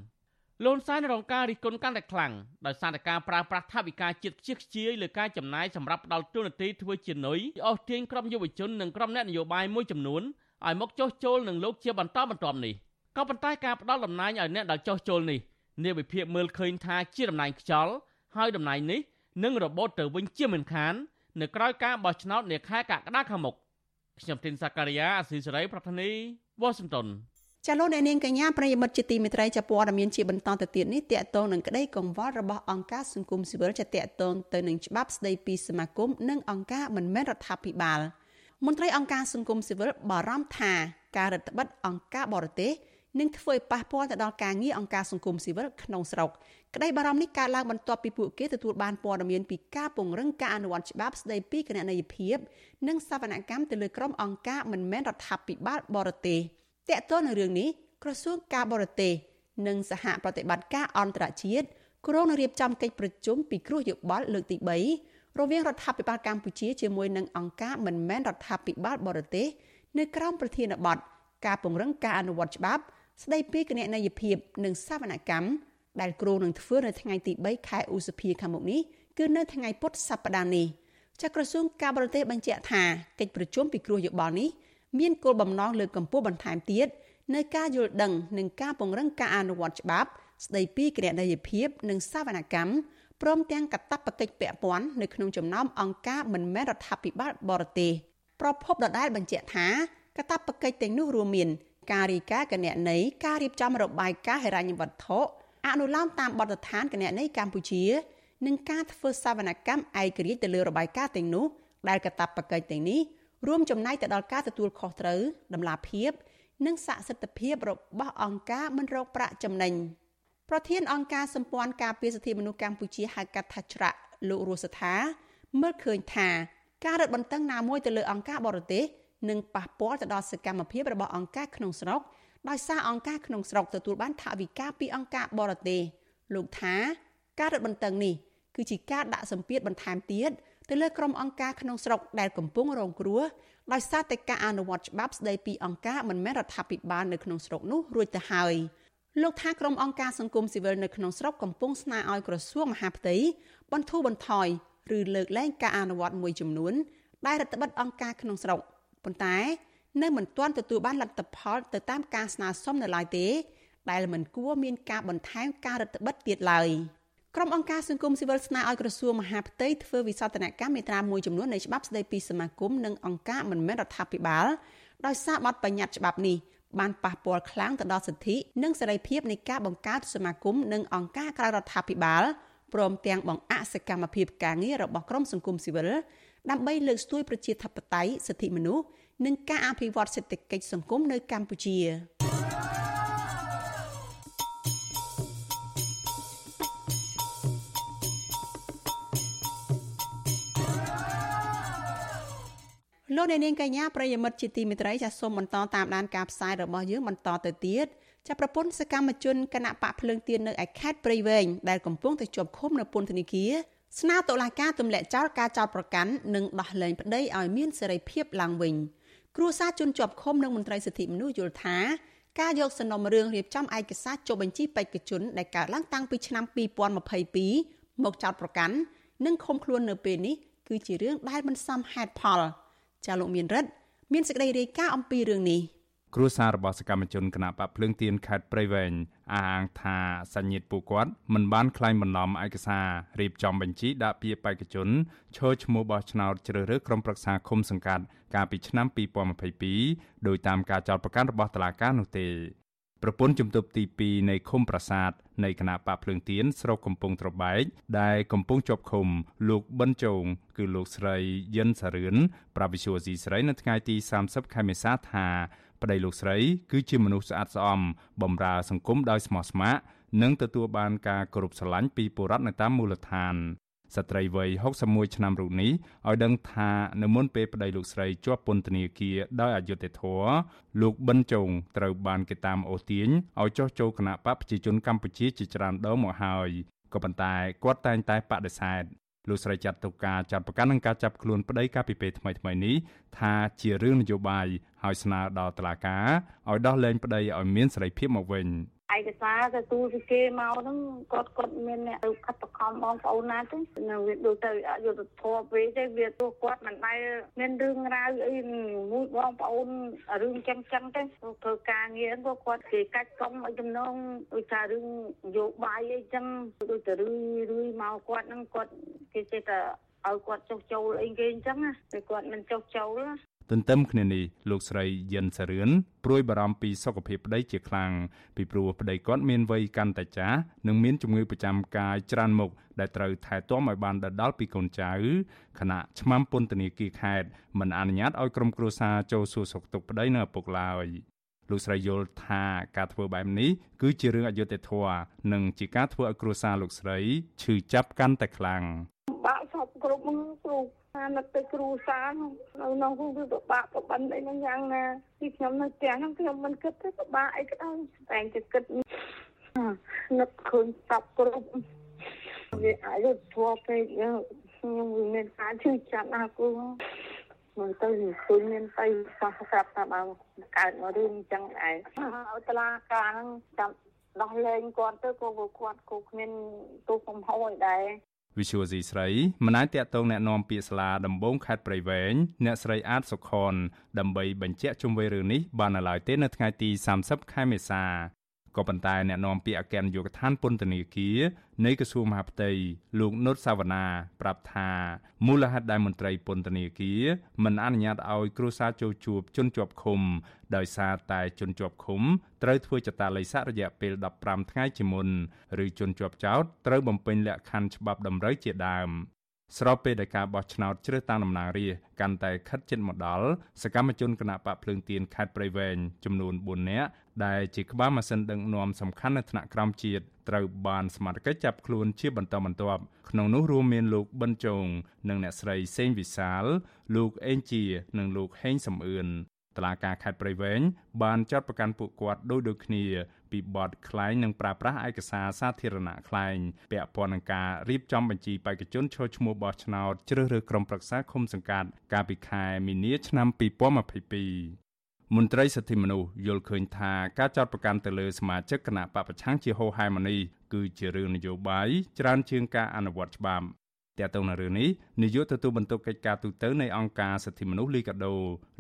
លន់សានរងការរិះគន់កាន់តែខ្លាំងដោយសារតែការប្រើប្រាស់ថវិកាជាតិខ្ជិះខ្ជាយលើការចំណាយសម្រាប់ផ្ដាល់ទូនាទីធ្វើជានុយអស់ទាញក្រុមយុវជននិងក្រុមអ្នកនយោបាយមួយចំនួនឲ្យមកចោះចូលនឹងលោកជាបន្តបន្ទាប់នេះក៏ប៉ុន្តែការផ្ដាល់តំណែងឲ្យអ្នកដែលចោះចូលនេះនាវិភាគមើលឃើញថាជាតំណែងខ្យល់ហើយតំណែងនេះនឹងរបូតទៅវិញជាមិនខាន នៅក្រៅការបោះឆ្នោតនាខែកក្កដាខាងមុខខ្ញុំទីនសាការីយ៉ាអស៊ីសេរីប្រធានីវ៉ាស៊ីនតោនចាលោកអ្នកនាងកញ្ញាប្រិយមិត្តជាទីមេត្រីចាព័ត៌មានជាបន្តទៅទៀតនេះតកតងនឹងក្តីកង្វល់របស់អង្គការសង្គមស៊ីវិលចាតកតងទៅនឹងច្បាប់ស្តីពីសមាគមនិងអង្គការមិនមែនរដ្ឋាភិបាលមន្ត្រីអង្គការសង្គមស៊ីវិលបារម្ភថាការរដ្ឋបិទអង្គការបរទេស នឹងធ្វើឲ្យប៉ះពាល់ទៅដល់ការងារអង្គការសង្គមស៊ីវិលក្នុងស្រុកក្តីបារម្ភនេះកើតឡើងបន្ទាប់ពីពួកគេទទួលបានព័ត៌មានពីការពង្រឹងការអនុវត្តច្បាប់ស្តីពីគណនេយ្យភាពនិងសវនកម្មទៅលើក្រុមអង្គការមិនមែនរដ្ឋាភិបាលបរទេសតកតទៅនឹងរឿងនេះក្រសួងការបរទេសនិងសហប្រតិបត្តិការអន្តរជាតិគ្រោងនឹងរៀបចំកិច្ចប្រជុំពិគ្រោះយោបល់លើកទី3រវាងរដ្ឋាភិបាលកម្ពុជាជាមួយនឹងអង្គការមិនមែនរដ្ឋាភិបាលបរទេសនៅក្រោមប្រធានបទការពង្រឹងការអនុវត្តច្បាប់ ស្ដីពីគណនេយ្យភាពនិងសវនកម្មដែលគ្រូនឹងធ្វើនៅថ្ងៃទី3ខែឧសភាខាងមុខនេះគឺនៅថ្ងៃពុធសប្តាហ៍នេះចក្រសួងការបរទេសបញ្ជាក់ថាកិច្ចប្រជុំពិគ្រោះយោបល់នេះមានគោលបំណងលើកកម្ពស់បន្ថែមទៀតនៅការយល់ដឹងនិងការពង្រឹងការអនុវត្តច្បាប់ស្ដីពីគណនេយ្យភាពនិងសវនកម្មព្រមទាំងកាតព្វកិច្ចពាក់ព័ន្ធនៅក្នុងចំណោមអង្គការមិនមែនរដ្ឋាភិបាលបរទេសប្រពន្ធដដែលបញ្ជាក់ថាកាតព្វកិច្ចទាំងនោះរួមមាន ការរីកាគណនេយ្យការរៀបចំរបាយការណ៍ហិរញ្ញវត្ថុអនុលោមតាមបទដ្ឋានគណនេយ្យកម្ពុជានិងការធ្វើសវនកម្មឯករាជ្យទៅលើរបាយការណ៍ទាំងនោះដែលកតាបកិច្ចទាំងនេះរួមចំណែកទៅដល់ការទទួលខុសត្រូវដំណាភាពនិងស័ក្តិសិទ្ធិភាពរបស់អង្គការមិនរកប្រាក់ចំណេញប្រធានអង្គការសម្ព័ន្ធការពារសិទ្ធិមនុស្សកម្ពុជាហៅកាត់ថាច្រាក់លោករស់សថាមើលឃើញថាការរឹតបន្តឹងណាមួយទៅលើអង្គការបរទេស និងប៉ះពាល់ទៅដល់សកម្មភាពរបស់អង្គការក្នុងស្រុកដោយសារអង្គការក្នុងស្រុកទទួលបានថវិកាពីអង្គការបរទេសលោកថាការរឹតបន្តឹងនេះគឺជាការដាក់សម្ពាធបន្ថែមទៀតទៅលើក្រុមអង្គការក្នុងស្រុកដែលកំពុងរងគ្រោះដោយសារតែការអនុវត្តច្បាប់ស្តីពីអង្គការមិនមែនរដ្ឋាភិបាលនៅក្នុងស្រុកនោះរួចទៅហើយលោកថាក្រុមអង្គការសង្គមស៊ីវិលនៅក្នុងស្រុកកំពុងស្នើឲ្យក្រសួងមហាផ្ទៃបន្ធូរបន្ថយឬលើកលែងការអនុវត្តមួយចំនួនដែលរដ្ឋបិទអង្គការក្នុងស្រុក ប៉ុន្តែនៅមិនទាន់ទទួលបានលទ្ធផលទៅតាមការស្នើសុំនៅឡើយទេ ដែលមិនគួរមានការបន្ថែមការរដ្ឋបិទទៀតឡើយក្រុមអង្គការសង្គមស៊ីវិលស្នើឲ្យក្រសួងមហាផ្ទៃធ្វើវិសោធនកម្មមេត្រាមួយចំនួននៃច្បាប់ស្តីពីសមាគមនិងអង្គការមិនមែនរដ្ឋាភិបាលដោយសារបទបញ្ញត្តិច្បាប់នេះបានប៉ះពាល់ខ្លាំងទៅដល់សិទ្ធិនិងសេរីភាពនៃការបង្កើតសមាគមនិងអង្គការក្រៅរដ្ឋាភិបាលព្រមទាំងបង្អាក់សកម្មភាពការងាររបស់ក្រុមសង្គមស៊ីវិល ដើម្បីលើកស្ទួយប្រជាធិបតេយ្យសិទ្ធិមនុស្សនិងការអភិវឌ្ឍសេដ្ឋកិច្ចសង្គមនៅកម្ពុជាលោកអ្នកនាងកញ្ញាប្រិយមិត្តជាទីមេត្រីចាសសូមបន្តតាមដានការផ្សាយរបស់យើងបន្តទៅទៀតចាប្រពន្ធសកម្មជនគណៈបកភ្លើងទៀននៅឯខេត្តព្រៃវែងដែលកំពុងតែជាប់ឃុំនៅពន្ធនាគារ ស្នើតុលាការទម្លាក់ចោលការចោទប្រកាន់និងដោះលែងប្តីឲ្យមានសេរីភាពឡើងវិញគ្រួសារជនជាប់ឃុំនិងមន្ត្រីសិទ្ធិមនុស្សយល់ថាការយកសំណុំរឿងរៀបចំឯកសារចុះបញ្ជីបេក្ខជនដែលកើតឡើងតាំងពីឆ្នាំ2022មកចោទប្រកាន់និងឃុំខ្លួននៅពេលនេះគឺជារឿងដែលមិនសមហេតុផល ចាលោកមានរិទ្ធមានសេចក្តីរាយការណ៍អំពីរឿងនេះ គ្រួសាររបស់សកម្មជនគណៈបកភ្លើងទៀនខេត្តព្រៃវែងអះអាងថាសញ្ញិតពួកគាត់មិនបានក្លែងបន្លំឯកសាររៀបចំបញ្ជីដាក់ពាក្យបេក្ខជនឈរឈ្មោះបោះឆ្នោតជ្រើសរើសក្រុមប្រឹក្សាឃុំសង្កាត់កាលពីឆ្នាំ2022ដោយតាមការចោទប្រកាន់របស់តុលាការនោះទេប្រពន្ធជំទប់ទី2នៃឃុំប្រាសាទនៃគណៈបកភ្លើងទៀនស្រុកកំពង់ត្របែកដែលកំពុងជាប់ឃុំ លោកប៊ិនជងគឺលោកស្រីយិនសារឿនប្រាវិសុវស៊ីស្រីនៅថ្ងៃទី30ខែមេសាថា ប្តីលោកស្រី គឺជាមនុស្សស្អាតស្អំបម្រើសង្គមដោយស្មោះស្ម័គ្រនិងទទួលបានការគោរពស្រឡាញ់ពីពលរដ្ឋនៅតាមមូលដ្ឋានស្ត្រីវ័យ61ឆ្នាំរូបនេះឲ្យដឹងថានៅមុនពេលប្តីលោកស្រីជាប់ពន្ធនាគារដោយអយុត្តិធម៌លោកប៊ិនចុងត្រូវបានគេតាមអូសទាញឲ្យចុះចូលគណៈបកប្រជាជនកម្ពុជាជាច្រើនដងមកហើយក៏ប៉ុន្តែគាត់តែងតែបដិសេធ លោកស្រីចាត់ទុកការចាប់ប្រកាន់និងការចាប់ខ្លួនប្តីកាលពីពេលថ្មីៗនេះថាជារឿងនយោបាយហើយស្នើដល់តុលាការឲ្យដោះលែងប្តីឲ្យមានសេរីភាពមកវិញ។ឯកសារទៅទូពីគេមកហ្នឹងគាត់គាត់មានអ្នកទៅខិតបខំបងប្អូនណាទេនៅវាដូចទៅអយុធធម៌ពេកទេវាទោះគាត់មិនដែលមានរឿងរ៉ាវអីមួយបងប្អូនរឿងចឹងចឹងទេធ្វើការងារក៏គាត់គេកាច់កង់ឲ្យចំណងដូចថារឿងនយោបាយអីចឹងដូចទៅរឿយរឿយមកគាត់ហ្នឹងគាត់ គេចេះតែឲ្យគាត់ចុះចូលអីគេអញ្ចឹងណាតែគាត់មិនចុះចូលទន្ទឹមគ្នានេះលោកស្រីយិនសារឿនព្រួយបារម្ភពីសុខភាពប្តីជាខ្លាំងពីព្រោះប្តីគាត់មានវ័យកាន់តែចាស់និងមានជំងឺប្រចាំកាយច្រើនមុខដែលត្រូវថែទាំឲ្យបានដដល់ពីកូនចៅខណៈឆ្មាំពន្ធនាគារខេត្តមិនអនុញ្ញាតឲ្យក្រុមគ្រួសារចូលសួរសុខទុក្ខប្តីនៅឪពុកឡើយលោកស្រីយល់ថាការធ្វើបែបនេះគឺជារឿងអយុត្តិធម៌និងជាការធ្វើឲ្យគ្រួសារលោកស្រីឈឺចាប់កាន់តែខ្លាំង បាក់សពគ្រប់គ្រូអានឹកទៅគ្រូសានៅក្នុងគឺពិបាកប្របិនអីហ្នឹងយ៉ាងណាពីខ្ញុំនៅផ្ទះហ្នឹងខ្ញុំមិនគិតទេពិបាកអីក៏ដោយតែតែគិតនឹកឃើញសពគ្រប់វាអាយុធัวពេកខ្ញុំមានការជឿចាប់ណាគូមកទៅឃើញមានទៅសោះស្រាប់ថាបើកើតមករឿងអញ្ចឹងឯងឲ្យតឡាការហ្នឹងចាំដោះលែងគាត់ទៅក៏គាត់គូគ្មានទូកំហុសអីដែរ វិសុវស៊ីស្រីមិនអាចតាក់ទងแนะនាំពាក្យស្លាដំបងខេត្តព្រៃវែងអ្នកស្រីអាតសុខនដើម្បីបញ្ជាក់ជុំវិញរឿងនេះបាននៅឡើយទេនៅថ្ងៃទី30ខែមេសា ក៏ប៉ុន្តែអ្នកនាំពាក្យអគ្គនាយកដ្ឋានពន្ធនាគារនៃក្រសួងមហាផ្ទៃលោកនុតសាវណ្ណាប្រាប់ថាមូលហេតុដែលមន្ត្រីពន្ធនាគារមិនអនុញ្ញាតឲ្យគ្រួសារចូលជួបជនជាប់ឃុំ ដោយសារតែជនជាប់ឃុំត្រូវធ្វើចតាល័យស័ករយៈពេល15ថ្ងៃជាមុន ឬជនជាប់ចោតត្រូវបំពេញលក្ខខណ្ឌច្បាប់តម្រូវជាដើម ស្របពេលដែលការបោះឆ្នោតជ្រើសតាំងតំណាងរាស្ត្រកាន់តែខិតជិតមកដល់សកម្មជនគណៈបកភ្លើងទៀនខេត្តព្រៃវែងចំនួន4នាក់ដែលជាក្បាលម៉ាស៊ីនដឹកនាំសំខាន់នៅថ្នាក់ក្រោមជាតិត្រូវបានសមត្ថកិច្ចចាប់ខ្លួនជាបន្តបន្ទាប់ក្នុងនោះរួមមានលោកប៊ិនជងនិងអ្នកស្រីសេងវិសាល លោកអេងជានិងលោកហេងសំអឿនតឡាការខេត្តព្រៃវែងបានចាត់ប្រកាន់ពួកគាត់ដោយដូចគ្នា ពីបទក្លែងនិងប្រើប្រាស់ឯកសារសាធារណៈក្លែងពាក់ព័ន្ធនឹងការរៀបចំបញ្ជីបេក្ខជនឈរឈ្មោះបោះឆ្នោតជ្រើសរើសក្រុមប្រឹក្សាឃុំសង្កាត់កាលពីខែមីនាឆ្នាំ2022មន្ត្រីសិទ្ធិមនុស្សយល់ឃើញថាការចាត់ប្រកាន់ទៅលើសមាជិកគណៈបពប្រឆាំងជាហោហែម៉ានីគឺជារឿងនយោបាយច្រើនជាងការអនុវត្តច្បាប់ទាក់ទងនឹងរឿងនេះនាយកទទួលបន្ទុកកិច្ចការទូតនៃអង្គការសិទ្ធិមនុស្សលីកាដូ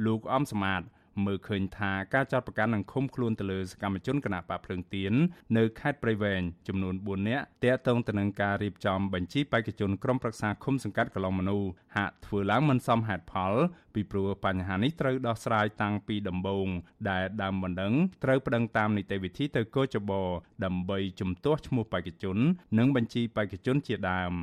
លោកអំសមាត មើលឃើញថាការចោទប្រកាន់នឹងឃុំខ្លួនទៅលើសកម្មជនគណបកភ្លើងទៀននៅខេត្តព្រៃវែងចំនួន4នាក់ទាក់ទងទៅនឹងការរៀបចំបញ្ជីបេក្ខជនក្រុមប្រឹក្សាឃុំសង្កាត់កន្លងមនុស្សហាក់ធ្វើឡើងមិនសមហេតុផល ពីព្រោះបញ្ហានេះត្រូវដោះស្រាយតាំងពីដំបូងដែលដើមបណ្ដឹងត្រូវប្តឹងតាមនីតិវិធីទៅកោចបដើម្បីជំទាស់ឈ្មោះបេក្ខជន និងបញ្ជីបេក្ខជនជាដើម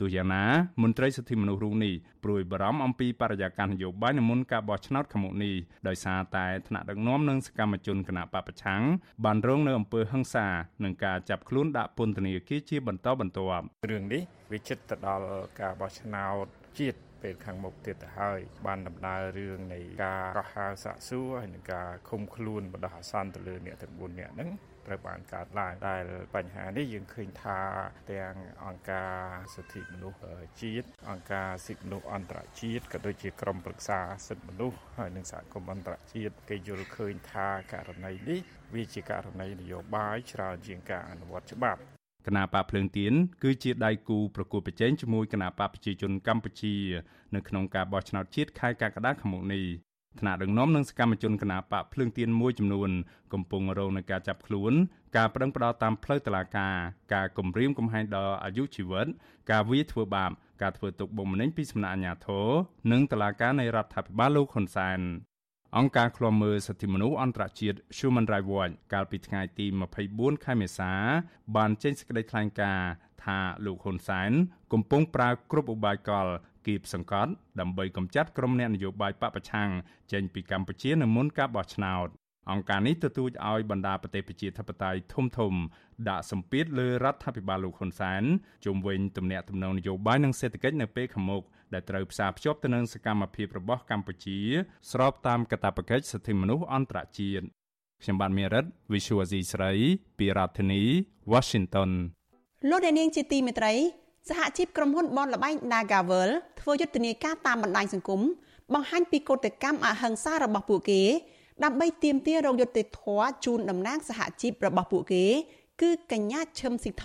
ទោះយ៉ាងណាមន្ត្រីសិទ្ធិមនុស្សរូបនេះព្រួយបារម្ភអំពីបរិយាកាសនយោបាយនៅមុនការបោះឆ្នោតខាងមុខនេះដោយសារតែថ្នាក់ដឹកនាំនិងសកម្មជនគណបកប្រឆាំងបានរងនៅអំពើហិង្សានិងការចាប់ខ្លួនដាក់ពន្ធនាគារជាបន្តបន្ទាប់រឿងនេះវាជិតទៅដល់ការបោះឆ្នោតជាតិពេលខាងមុខទៀតទៅហើយបានដំណើររឿងនៃការកោះហៅសាកសួរហើយនិងការឃុំខ្លួនបណ្ដោះអាសន្នទៅលើអ្នកទាំង4នាក់ហ្នឹង ត្រូវបានកើតឡើងដែលបញ្ហានេះយើងឃើញថាទាំងអង្គការសិទ្ធិមនុស្សជាតិអង្គការសិទ្ធិមនុស្សអន្តរជាតិក៏ដូចជាក្រុមប្រឹក្សាសិទ្ធិមនុស្សហើយនិងសហគមន៍អន្តរជាតិគេយល់ឃើញថាករណីនេះវាជាករណីនយោបាយច្រើនជាងការអនុវត្តច្បាប់គណៈបកភ្លើងទៀនគឺជាដៃគូប្រគល់ប្រជែងជាមួយគណៈបកប្រជាជនកម្ពុជា នៅក្នុងការបោះឆ្នោតជាតិខែកក្កដាខាងមុខនេះ ថ្នាក់ដឹកនាំនិងសកម្មជនគណបកភ្លើងទៀនមួយចំនួនកំពុងរងនឹងការចាប់ខ្លួន ការប្តឹងផ្តល់តាមផ្លូវតុលាការការគំរាមកំហែងដល់អាយុជីវិត ការវាយធ្វើបាបការធ្វើទុកបុកម្នេញពីសំណាក់អាជ្ញាធរនិងតុលាការនៃរដ្ឋាភិបាលលោកហ៊ុនសែនអង្គការឃ្លាំមើលសិទ្ធិមនុស្សអន្តរជាតិ Human Rights Watch កាលពីថ្ងៃទី24ខែមេសា បានចេញសេចក្តីថ្លែងការណ៍ថាលោកហ៊ុនសែនកំពុងប្រើគ្រប់ឧបាយកល គៀបសង្កត់ដើម្បីកម្ចាត់ក្រុមអ្នកនយោបាយបពប្រឆាំងចេញពីកម្ពុជានៅមុនការបោះឆ្នោតអង្គការនេះទទូចឲ្យបណ្ដាប្រទេសប្រជាធិបតេយ្យធំធំដាក់សម្ពាធលើរដ្ឋាភិបាលលោកហ៊ុនសែនជុំវិញទំនាក់ទំនងនយោបាយនិងសេដ្ឋកិច្ចនៅពេលខាងមុខដែលត្រូវផ្សារភ្ជាប់ទៅនឹងសកម្មភាពរបស់កម្ពុជា ស្របតាមកាតព្វកិច្ចសិទ្ធិមនុស្សអន្តរជាតិខ្ញុំបាទមេរិត Visual C ស្រី ពីរដ្ឋធានី Washington លោកអ្នកនាងជាទីមេត្រី សហជីពក្រុមហ៊ុនបនលបែង Nagavel ធ្វើយុទ្ធនាការតាមបណ្ដាញសង្គមបង្ហាញពីកោតកម្មអហិង្សារបស់ពួកគេ ដើម្បីទាមទាររោគយុត្តិធម៌ជូនតំណាងសហជីពរបស់ពួកគេ គឺកញ្ញាឈឹមស៊ីធ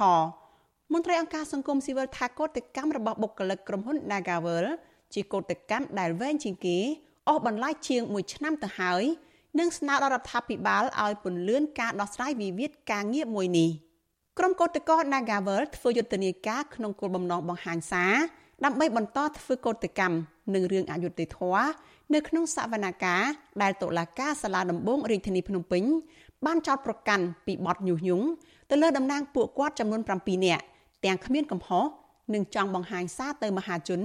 មន្ត្រីអង្គការសង្គមស៊ីវិលថាកោតកម្មរបស់បុគ្គលិកក្រុមហ៊ុន Nagavel ជាកោតកម្មដែលវែងជាងគេអស់បន្លាយជាង1ឆ្នាំទៅហើយនិងស្នើដល់រដ្ឋាភិបាលឲ្យពន្យាការដោះស្រាយវិវាទការងារមួយនេះ។ ក្រុមកោតក្រ Nagavel ធ្វើយុទ្ធនាការក្នុងគោលបំណងបង្ហាញសារដើម្បីបន្តធ្វើកោតកម្មនឹងរឿងអយុត្តិធម៌នៅក្នុងសវនកម្មដែលតុលាការសាលាដំបងរាជធានីភ្នំពេញបានចោទប្រកាន់ពីបទញុះញង់ទៅលើតំណាងពួកគាត់ចំនួន7នាក់ទាំងគ្មានកំហុសនិងចង់បង្ហាញសារទៅមហាជន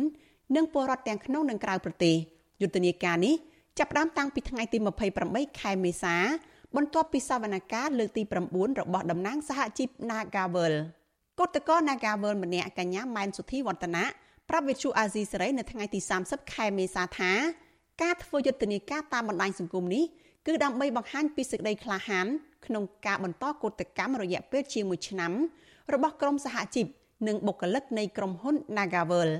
និងពលរដ្ឋទាំងក្នុងនិងក្រៅប្រទេសយុទ្ធនាការនេះចាប់ផ្ដើមតាំងពីថ្ងៃទី28ខែមេសា បន្ទាប់ពីសវនកម្មលើកទី9របស់តំណាងសហជីព Nagavel គឧតកោ Nagavel ម្នាក់កញ្ញាម៉ែនសុធីវឌ្ឍនៈប្រាប់វិទ្យុអាស៊ីសេរីនៅថ្ងៃទី30ខែមេសាថាការធ្វើយុទ្ធនាការតាមបណ្ដាញសង្គមនេះគឺដើម្បីបង្ហាញពីសេចក្តីក្លាហានក្នុងការបន្តកោតកម្មរយៈពេលជាង1ឆ្នាំរបស់ក្រុមសហជីពនិងបុគ្គលិកនៃក្រុមហ៊ុន Nagavel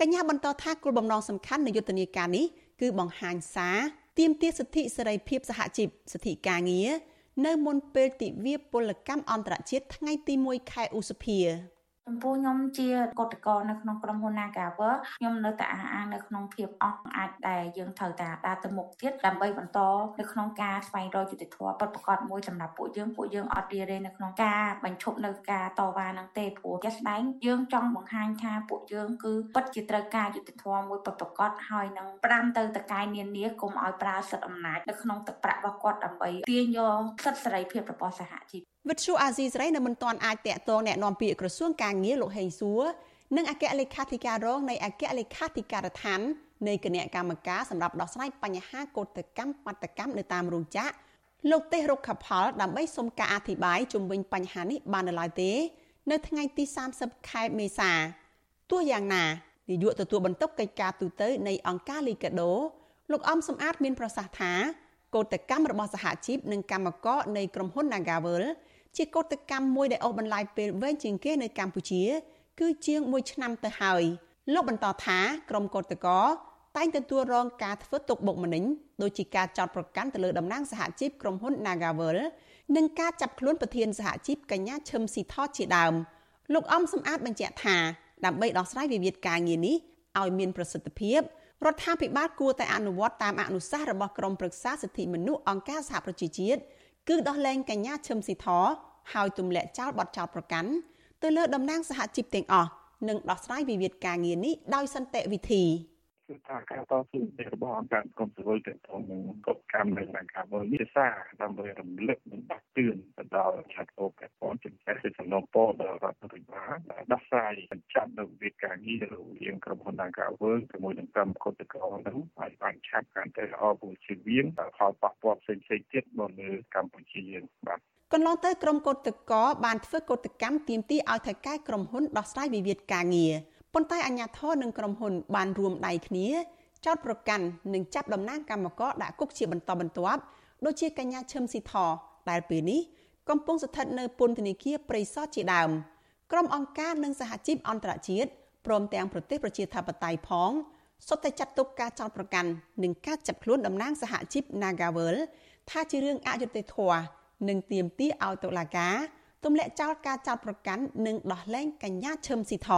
កញ្ញាបន្តថាគោលបំណងសំខាន់នៃយុទ្ធនាការនេះគឺបង្ហាញសារ ទាមទារសិទ្ធិសេរីភាពសហជីពសិទ្ធិការងារនៅមុនពេលទិវាពលកម្មអន្តរជាតិថ្ងៃទី1ខែឧសភា ចំពោះខ្ញុំជាកតកនៅក្នុងក្រុមហ៊ុន Nagawer ខ្ញុំនៅតែអះអាងនៅក្នុងភាពអស់អាចដែលយើងត្រូវតែដើរទៅមុខទៀតដើម្បីបន្តនៅក្នុងការស្វែងរកយុត្តិធម៌ពិតប្រាកដមួយសម្រាប់ពួកយើងពួកយើងអត់រីរេនៅក្នុងការបញ្ឈប់នៅការតវ៉ានឹងទេព្រោះជាក់ស្ដែងយើងចង់បង្ហាញថាពួកយើងគឺពិតជាត្រូវការយុត្តិធម៌មួយពិតប្រាកដហើយនឹងប្រាំទៅតកែនានាកុំឲ្យប្រើសិទ្ធិអំណាចនៅក្នុងទឹកប្រាក់របស់គាត់ដើម្បីទាញយកសិទ្ធិសេរីភាពរបស់សហជីព វិទ្យុអាស៊ីសេរីនៅមិនទាន់អាចតាក់ទងแนะនាំពាក្យក្រសួងការងារលោកហេងសួរនិងអគ្គលេខាធិការរងនៃអគ្គលេខាធិការដ្ឋាននៃគណៈកម្មការសម្រាប់ដោះស្រាយបញ្ហាកោតកម្មបាតកម្មនៅតាមរោងចក្រលោកទេសរុក្ខផលដើម្បីសុំការអធិប្បាយជុំវិញបញ្ហានេះបាននៅឡើយទេ នៅថ្ងៃទី30ខែមេសាទោះយ៉ាងណានាយកទទួលបន្ទុកកិច្ចការទូតនៃអង្គការលីកាដូលោកអំសំអាតមានប្រសាសន៍ថាកោតកម្មរបស់សហជីពនិងកម្មករនៃក្រុមហ៊ុន Nagavel ជាកោតកម្មមួយដែលអូសបន្លាយពេលវែងជាងគេនៅកម្ពុជា គឺជាង1ឆ្នាំទៅហើយលោកបន្តថាក្រុមកោតក្រតែងទទួលរងការធ្វើទុកបុកម្នេញដូចជាការចោទប្រកាន់ទៅលើតំណាងសហជីពក្រុមហ៊ុន Nagavel និងការចាប់ខ្លួនប្រធានសហជីពកញ្ញាឈឹមស៊ីថតជាដើមលោកអំសំអាតបញ្ជាក់ថាដើម្បីដោះស្រាយវិវាទការងារនេះឲ្យមានប្រសិទ្ធភាពរដ្ឋាភិបាលគួរតែអនុវត្តតាមអនុសាសន៍របស់ក្រមប្រឹក្សាសិទ្ធិមនុស្សអង្គការសហប្រជាជាតិ គឺដោះលែងកញ្ញាឈឹមស៊ីធហើយទម្លាក់ចោលបទចោទប្រកាន់ទៅលើតំណាងសហជីពទាំងអស់និងដោះស្រាយវិវាទការងារនេះដោយសន្តិវិធី។ គឺថាការតស៊ូរបស់អង្គការសង្គមស៊ីវិលទៅនឹងកបកម្មនៃអង្គការមួយនេះសារដើម្បីរំលឹកនិងដាស់តឿនទៅដល់ឆាត់អូកប៉ុនជំនះសិទ្ធិសំណងពលដល់រដ្ឋាភិបាលដោះស្រាយបញ្ចប់នៅវិការងាររវាងក្រុមហ៊ុនអង្គការវើជាមួយនឹងកម្មគតក្រនឹងឲ្យបានឆាប់កាន់តែល្អព្រោះជាវាងផលប៉ះពាល់ផ្សេងៗទៀតមកលើកម្ពុជាយើងបាទកន្លងទៅក្រុមកោតក្របានធ្វើកោតកម្មទាមទារឲ្យថៃកែក្រុមហ៊ុនដោះស្រាយវិវាទការងារ ប៉ុន្តែអាជ្ញាធរនិងក្រុមហ៊ុនបានរួមដៃគ្នាចោតប្រកាន់និងចាប់តំណាងកម្មករដាក់គុកជាបន្តបន្ទាប់ដូចជាកញ្ញាឈឹមស៊ីធដែលពេលនេះកំពុងស្ថិតនៅពន្ធនាគារព្រៃសរជាដើមក្រុមអង្គការនិងសហជីពអន្តរជាតិព្រមទាំងប្រទេសប្រជាធិបតេយ្យផងសុទ្ធតែចាត់ទុកការចោទប្រកាន់និងការចាប់ខ្លួនតំណាងសហជីព Nagavel ថាជារឿងអយុត្តិធម៌និងទាមទារឲ្យតុលាការទម្លាក់ចោលការចោទប្រកាន់និងដោះលែងកញ្ញាឈឹមស៊ីធ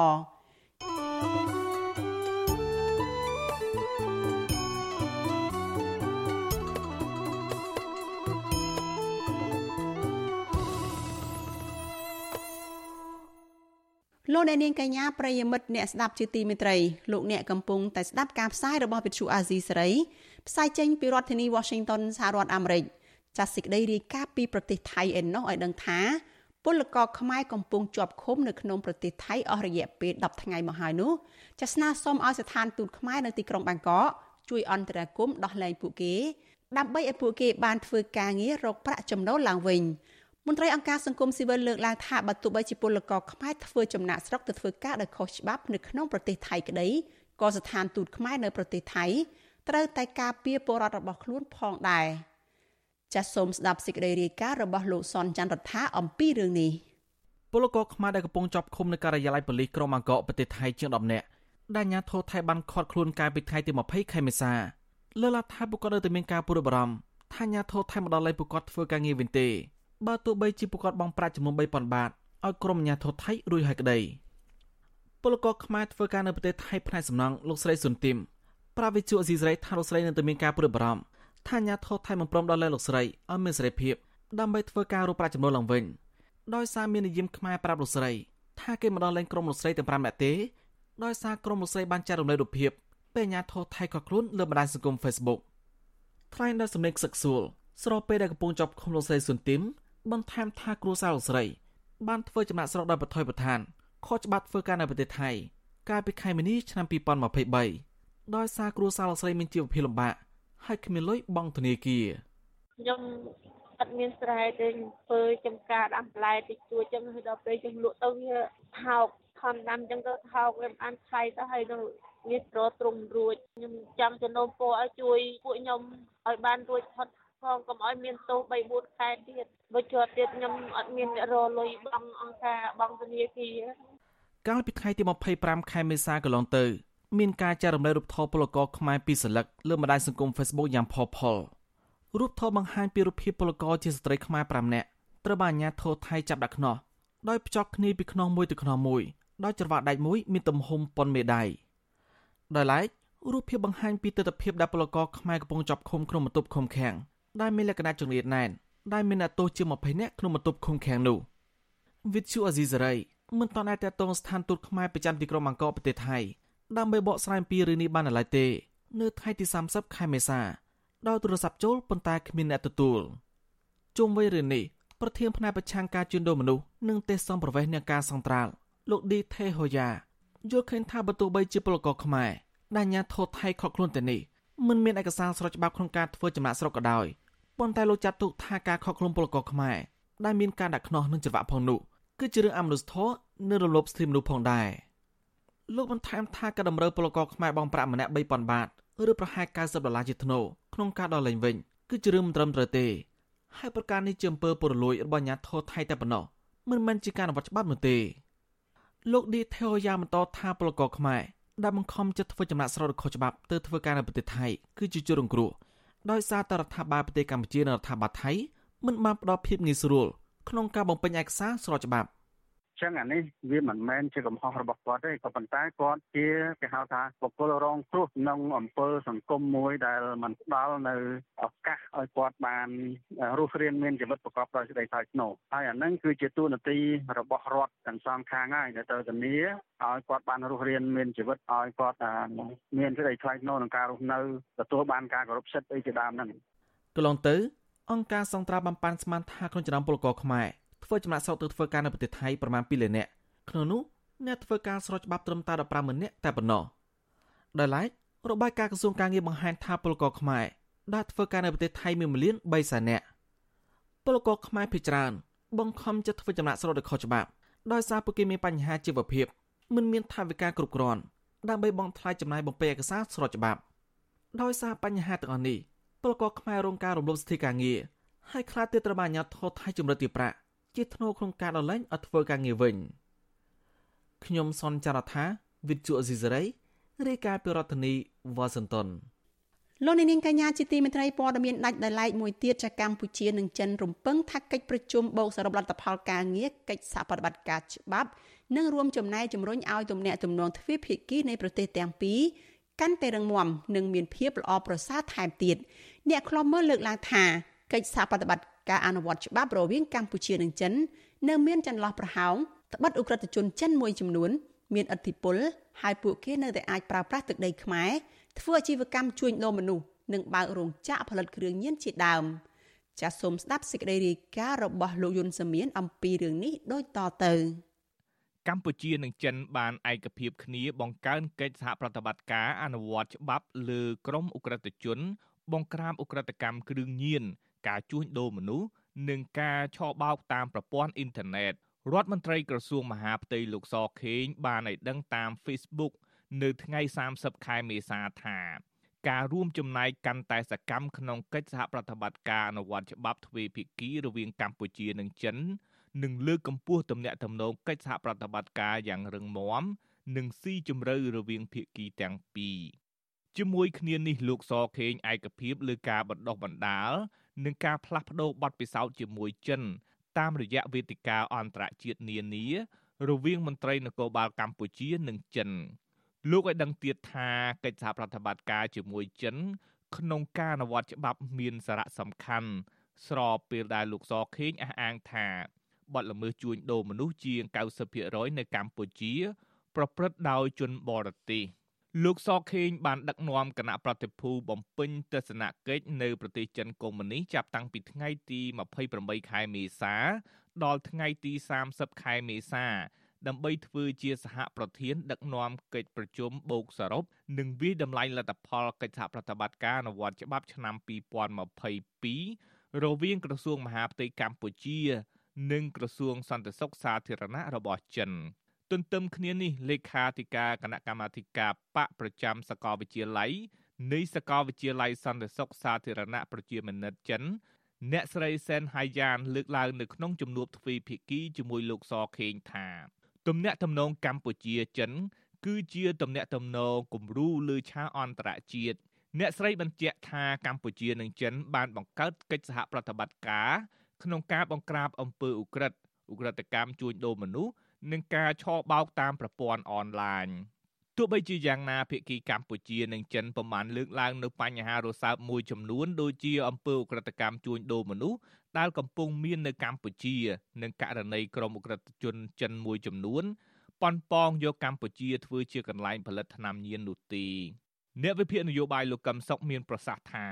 លោកអ្នកនាងកញ្ញាប្រិយមិត្តអ្នកស្ដាប់ជាទីមេត្រីលោកអ្នកកំពុងតែស្ដាប់ការផ្សាយរបស់វិទ្យុអាស៊ីសេរីផ្សាយចេញពីរដ្ឋធានី Washington សហរដ្ឋអាមេរិកចាសសេចក្តីរាយការណ៍ពីប្រទេសថៃឯណោះឲ្យដឹងថា ពលករខ្មែរកំពុងជាប់ឃុំនៅក្នុងប្រទេសថៃអស់រយៈពេល10ថ្ងៃមកហើយនោះចាសស្នើសុំឲ្យស្ថានទូតខ្មែរនៅទីក្រុងបាងកកជួយអន្តរាគមន៍ដោះលែងពួកគេដើម្បីឲ្យពួកគេបានធ្វើការងាររកប្រាក់ចំណូលឡើងវិញមន្ត្រីអង្គការសង្គមស៊ីវិលលើកឡើងថាបើទោះបីជាពលករខ្មែរធ្វើចំណាក់ស្រុកទៅធ្វើការដោយខុសច្បាប់នៅក្នុងប្រទេសថៃក្តីក៏ស្ថានទូតខ្មែរនៅប្រទេសថៃត្រូវតែការពារពលរដ្ឋរបស់ខ្លួនផងដែរ ចាសសូមស្ដាប់សេចក្តីរាយការណ៍របស់លោកសនច័ន្ទរដ្ឋាអំពីរឿងនេះពលករខ្មែរដែលកំពុងជាប់ឃុំនៅការិយាល័យប៉ូលីសក្រុងបាងកកប្រទេសថៃជាង10នាក់ដែលអាជ្ញាធរថៃបានឃាត់ខ្លួនកាលពីថ្ងៃទី20ខែមេសាលើកឡើងថាពួកគាត់នៅតែមានការព្រួយបារម្ភថាអាជ្ញាធរថៃមិនដល់លែងពួកគាត់ធ្វើការងារវិញទេបើទោះបីជាពួកគាត់បង់ប្រាក់ចំនួន3000បាតឲ្យក្រុមអាជ្ញាធរថៃរួចហើយក្តីពលករខ្មែរធ្វើការនៅប្រទេសថៃផ្នែកសំណង់លោកស្រីស៊ុនទីមប្រាវិជូអស៊ីសេរីថាលោកស្រីនៅតែមានការព្រួយបារម្ភ ថាអាជ្ញាធរថៃមិនព្រមដល់លែងលោកស្រីឲ្យមានសេរីភាពដើម្បីធ្វើការរកប្រាក់ចំណូលឡើងវិញដោយសារមាននាយិមខ្មែរប្រាប់លោកស្រីថាគេមិនដល់លែងក្រុមលោកស្រីទាំង5នាក់ទេដោយសារក្រុមលោកស្រីបានចែករំលែករូបភាពពេលអាញាធរថៃក៏ខ្លួនលើបណ្ដាញសង្គម Facebook ថ្លែងដល់សម្លេងសឹកសួលស្របពេលដែលកំពុងជាប់ឃុំលោកស្រីស៊ុនទីមបន្ថែមថាគ្រួសារលោកស្រីបានធ្វើចំណាក់ស្រុកដោយបថុយបឋានខុសច្បាប់ធ្វើការនៅប្រទេសថៃកាលពីខែមីនាឆ្នាំ2023ដោយសារគ្រួសារលោកស្រីមានជីវភាពលំបាក ហើយគ្មានលុយបង់ធនាគារខ្ញុំអត់មានស្រែទេធ្វើចំការដាំបន្លែតិចតួចចឹងហើយដល់ពេលខ្ញុំលក់ទៅវាថោកខំដាំចឹងទៅថោកវាមិនបានថ្លៃទៅហើយទៅមានត្រត្រង់រួចខ្ញុំចាំចំណូលពរឲ្យជួយពួកខ្ញុំឲ្យបានរួចផុតផងកុំឲ្យមានទោស3 4ខែទៀតបើជាប់ទៀតខ្ញុំអត់មានរលុយបង់អង្គការបង់ធនាគារកាលពីថ្ងៃទី25ខែមេសាកន្លងទៅ មានការចែករំលែករូបថតពលករខ្មែរពីរសន្លឹកលើបណ្ដាញសង្គម Facebook យ៉ាងផុសផុលរូបថតបង្ហាញពីរូបភាពពលករជាស្ត្រីខ្មែរ5នាក់ត្រូវបានអាជ្ញាធរថៃចាប់ដាក់ខ្នោះដោយភ្ជាប់គ្នាពីខ្នោះមួយទៅខ្នោះមួយដោយច្រវាក់ដែកមួយមានទំហំប៉ុនមេដៃដោយឡែករូបភាពបង្ហាញពីទស្សនវិជ្ជាដែលពលករខ្មែរកំពុងចាប់ឃុំក្នុងបន្ទប់ឃុំឃាំងដែលមានលក្ខណៈចង្អៀតណែនដែលមានអ្នកទោសជាង20នាក់ក្នុងបន្ទប់ឃុំឃាំងនោះវិទ្យុអាស៊ីសេរីមិនតន់អាចតតងស្ថានទូតខ្មែរប្រចាំទីក្រុងបាងកកប្រទេសថៃ ដើម្បីបកស្រាយអំពីរឿងនេះបានឡើយទេ នៅថ្ងៃទី30ខែមេសាដោយទូរស័ព្ទចូលប៉ុន្តែគ្មានអ្នកទទួលជុំវិញរឿងនេះប្រធានផ្នែកប្រឆាំងការជួញដូរមនុស្សនិងទេសសំប្រវេសនៃការសង្ត្រាល់លោកឌីថេហូយ៉ាយល់ឃើញថាបើទោះបីជាពលករខ្មែរដែលអាញាធរថៃខកខ្លួនទៅនេះមិនមានឯកសារស្របច្បាប់ក្នុងការធ្វើចំណាក់ស្រុកក៏ដោយប៉ុន្តែលោកចាត់ទុកថាការខកខ្លួនពលករខ្មែរដែលមានការដាក់ខ្នោះនឹងច្រវាក់ផងនោះគឺជារឿងអមនុស្សធម៌និងរលប់ស្ទីមមនុស្សផងដែរ លោកបន្ថែមថាការតម្រូវពលករខ្មែរបងប្រាក់ម្នាក់3000បាតឬប្រហែល90ដុល្លារជាថ្នូរក្នុងការដល់លេងវិញគឺជារឿងមិនត្រឹមត្រូវទេហើយប្រការនេះជាអំពើពុករលួយរបស់អាញាធរថៃតែប៉ុណ្ណោះមិនមែនជាការអនុវត្តច្បាប់នោះទេលោកឌីថេអូយ៉ាបន្តថាពលករខ្មែរដែលបង្ខំចិត្តធ្វើចំណាក់ស្រុកខុសច្បាប់ទៅធ្វើការនៅប្រទេសថៃគឺជាជនរងគ្រោះដោយសារតែរដ្ឋាភិបាលប្រទេសកម្ពុជានិងរដ្ឋាភិបាលថៃមិនបានផ្ដល់ភាពងាយស្រួលក្នុងការបំពេញឯកសារស្របច្បាប់ ចឹងអានេះវាមិនមែនជាកំហុសរបស់គាត់ទេក៏ប៉ុន្តែគាត់ជាគេហៅថាបុគ្គលរងគ្រោះក្នុងអំពើសង្គមមួយដែលมันផ្ដល់នៅឱកាសឲ្យគាត់បានរស់រានមានជីវិតប្រកបដោយសេចក្តីថ្លៃថ្នូរហើយអាហ្នឹងគឺជាទូនាទីរបស់រដ្ឋទាំងសងខាងហើយដែលត្រូវធានាឲ្យគាត់បានរស់រានមានជីវិតឲ្យគាត់មានសេចក្តីថ្លៃថ្នូរក្នុងការរស់នៅទទួលបានការគោរពសិទ្ធិអីជាដើមហ្នឹងកន្លងទៅអង្គការសង្ត្រាបំប៉ាន់ស្មានថាក្នុងចំណោមពលករខ្មែរ ធ្វើចំណាក់ស្រុកទៅធ្វើការនៅប្រទេសថៃប្រមាណ2លាននាក់ក្នុងនោះអ្នកធ្វើការស្របច្បាប់ត្រឹមតែ15ម៉ឺននាក់តែប៉ុណ្ណោះដោយឡែករបាយការណ៍ក្រសួងការងារបង្ហាញថាពលករខ្មែរដែលធ្វើការនៅប្រទេសថៃមាន1លាន3សែននាក់ពលករខ្មែរភាគច្រើនបង្ខំចិត្តធ្វើចំណាក់ស្រុកដោយខុសច្បាប់ដោយសារពួកគេមានបញ្ហាជីវភាពមិនមានថវិកាគ្រប់គ្រាន់ដើម្បីបង់ថ្លៃចំណាយបំពេញឯកសារស្របច្បាប់ដោយសារបញ្ហាទាំងអស់នេះពលករខ្មែររងការរំលោភសិទ្ធិការងារហើយខ្លះទៀតត្រូវបានអាជ្ញាធរថៃជំរិតទីប្រាក់ ជាធ្នូក្នុងការដល់លែងឲ្យធ្វើការងារវិញខ្ញុំសនចាររថាវិទ្យុអេស៊ីសរ៉ៃរាយការណ៍ពីរដ្ឋធានីវ៉ាស៊ីនតោនលោកនាងកញ្ញាជាទីមេត្រីព័ត៌មានដាច់ដោយឡែកមួយទៀតចាកម្ពុជានិងចិនរំពឹងថាកិច្ចប្រជុំបូកសរុបលទ្ធផលការងារកិច្ចសហប្រតិបត្តិការច្បាប់និងរួមចំណែកជំរុញឲ្យទំនាក់ទំនងទ្វេភាគីនៃប្រទេសទាំងពីរកាន់តែរឹងមាំនិងមានភាពល្អប្រសើរថែមទៀតអ្នកខ្លំមើលលើកឡើងថាកិច្ចសហប្រតិបត្តិ ការអនុវត្តច្បាប់រវាងកម្ពុជានិងចិននៅមានចន្លោះប្រហោង ត្បិតអ ுக ្រិតជនចិនមួយចំនួន មានឥទ្ធិពលហើយពួកគេនៅតែអាចប្រើប្រាស់ទឹកដីខ្មែរធ្វើអាជីវកម្មជួញដូរមនុស្សនិងបើករោងចក្រផលិតគ្រឿងញៀនជាដើមចាសសូមស្ដាប់សេចក្តីរាយការណ៍របស់លោកយុនសាមៀនអំពីរឿងនេះដូចតទៅកម្ពុជានិងចិនបានឯកភាពគ្នាបង្កើនកិច្ចសហប្រតិបត្តិការអនុវត្តច្បាប់លើក្រមអ ுக ្រិតជនបង្ក្រាបអ ுக ្រិតកម្មគ្រឿងញៀន ការជួញដូរមនុស្សនិងការឆបោកតាមប្រព័ន្ធអ៊ីនធឺណិតរដ្ឋមន្ត្រីក្រសួងមហាផ្ទៃលោកសខេងបានឲ្យដឹងតាម Facebook នៅថ្ងៃ30ខែមេសាថាការរួមចំណែកកាន់តែសកម្មក្នុងកិច្ចសហប្រតិបត្តិការអនុវត្តច្បាប់ទ្វេភាគីរវាងកម្ពុជានិងចិននឹងលើកកម្ពស់ទំនាក់ទំនងកិច្ចសហប្រតិបត្តិការយ៉ាងរឹងមាំនិងស៊ីជម្រៅរវាងភាគីទាំងពីរជាមួយគ្នានេះលោកសខេងឯកភាពលើការបណ្ដុះបណ្ដាល និងការផ្លាស់ប្តូរបទពិសោធន៍ជាមួយចិន តាមរយៈវេទិកាអន្តរជាតិនានា រវាងមន្ត្រីនគរបាលកម្ពុជានិងចិន លោកឲ្យដឹងទៀតថាកិច្ចសហប្រតិបត្តិការជាមួយចិន ក្នុងការអនុវត្តច្បាប់មានសារៈសំខាន់ស្របពេលដែលលោកសខេងអះអាងថាបទល្មើសជួញដូរមនុស្សជាង90%នៅកម្ពុជា ប្រព្រឹត្តដោយជនបរទេស។ លោកសខេងបានដឹកនាំគណៈប្រតិភូបំពេញទស្សនកិច្ចនៅប្រទេសចិនកុម្មុយនីសចាប់តាំងពីថ្ងៃទី28ខែមេសា ដល់ថ្ងៃទី30ខែមេសា ដើម្បីធ្វើជាសហប្រធាន ដឹកនាំកិច្ចប្រជុំបូកសរុបនិងវិតម្លៃលទ្ធផលកិច្ចសហប្រតិបត្តិការអនុវត្តច្បាប់ឆ្នាំ2022រវាងក្រសួងមហាផ្ទៃកម្ពុជា និងក្រសួងសន្តិសុខសាធារណៈរបស់ចិន។ ទន្ទឹមគ្នានេះលេខាធិការគណៈកម្មាធិការបកប្រចាំសកលវិទ្យាល័យនៃសកលវិទ្យាល័យសន្តិសុខសាធារណៈប្រជាមានិតចិន អ្នកស្រីសែនហៃយ៉ាន លើកឡើងនៅក្នុងជំនួបទ្វេភាគីជាមួយលោកសខេងថាទំនាក់ទំនងកម្ពុជាចិន គឺជាទំនាក់ទំនងគំរូលើឆាកអន្តរជាតិអ្នកស្រីបញ្ជាក់ថាកម្ពុជានិងចិន បានបង្កើតកិច្ចសហប្រតិបត្តិការក្នុងការបង្ក្រាបអំពើឧក្រិដ្ឋឧក្រិដ្ឋកម្មជួញដូរមនុស្ស និងការឆបោកតាមប្រព័ន្ធអនឡាញទោះបីជាយ៉ាងណាភាគីកម្ពុជានិងចិនប្រមាណលើកឡើងនៅបញ្ហារសើបមួយចំនួនដូចជាអំពើឧក្រិដ្ឋកម្មជួញដូរមនុស្សដែលកំពុងមាននៅកម្ពុជា និងករណីក្រុមឧក្រិដ្ឋជនចិនមួយចំនួនប៉ុនប៉ងយកកម្ពុជាធ្វើជាកន្លែងផលិតថ្នាំញៀននោះទេអ្នកវិភាគនយោបាយលោកកឹមសុខមានប្រសាសន៍ថា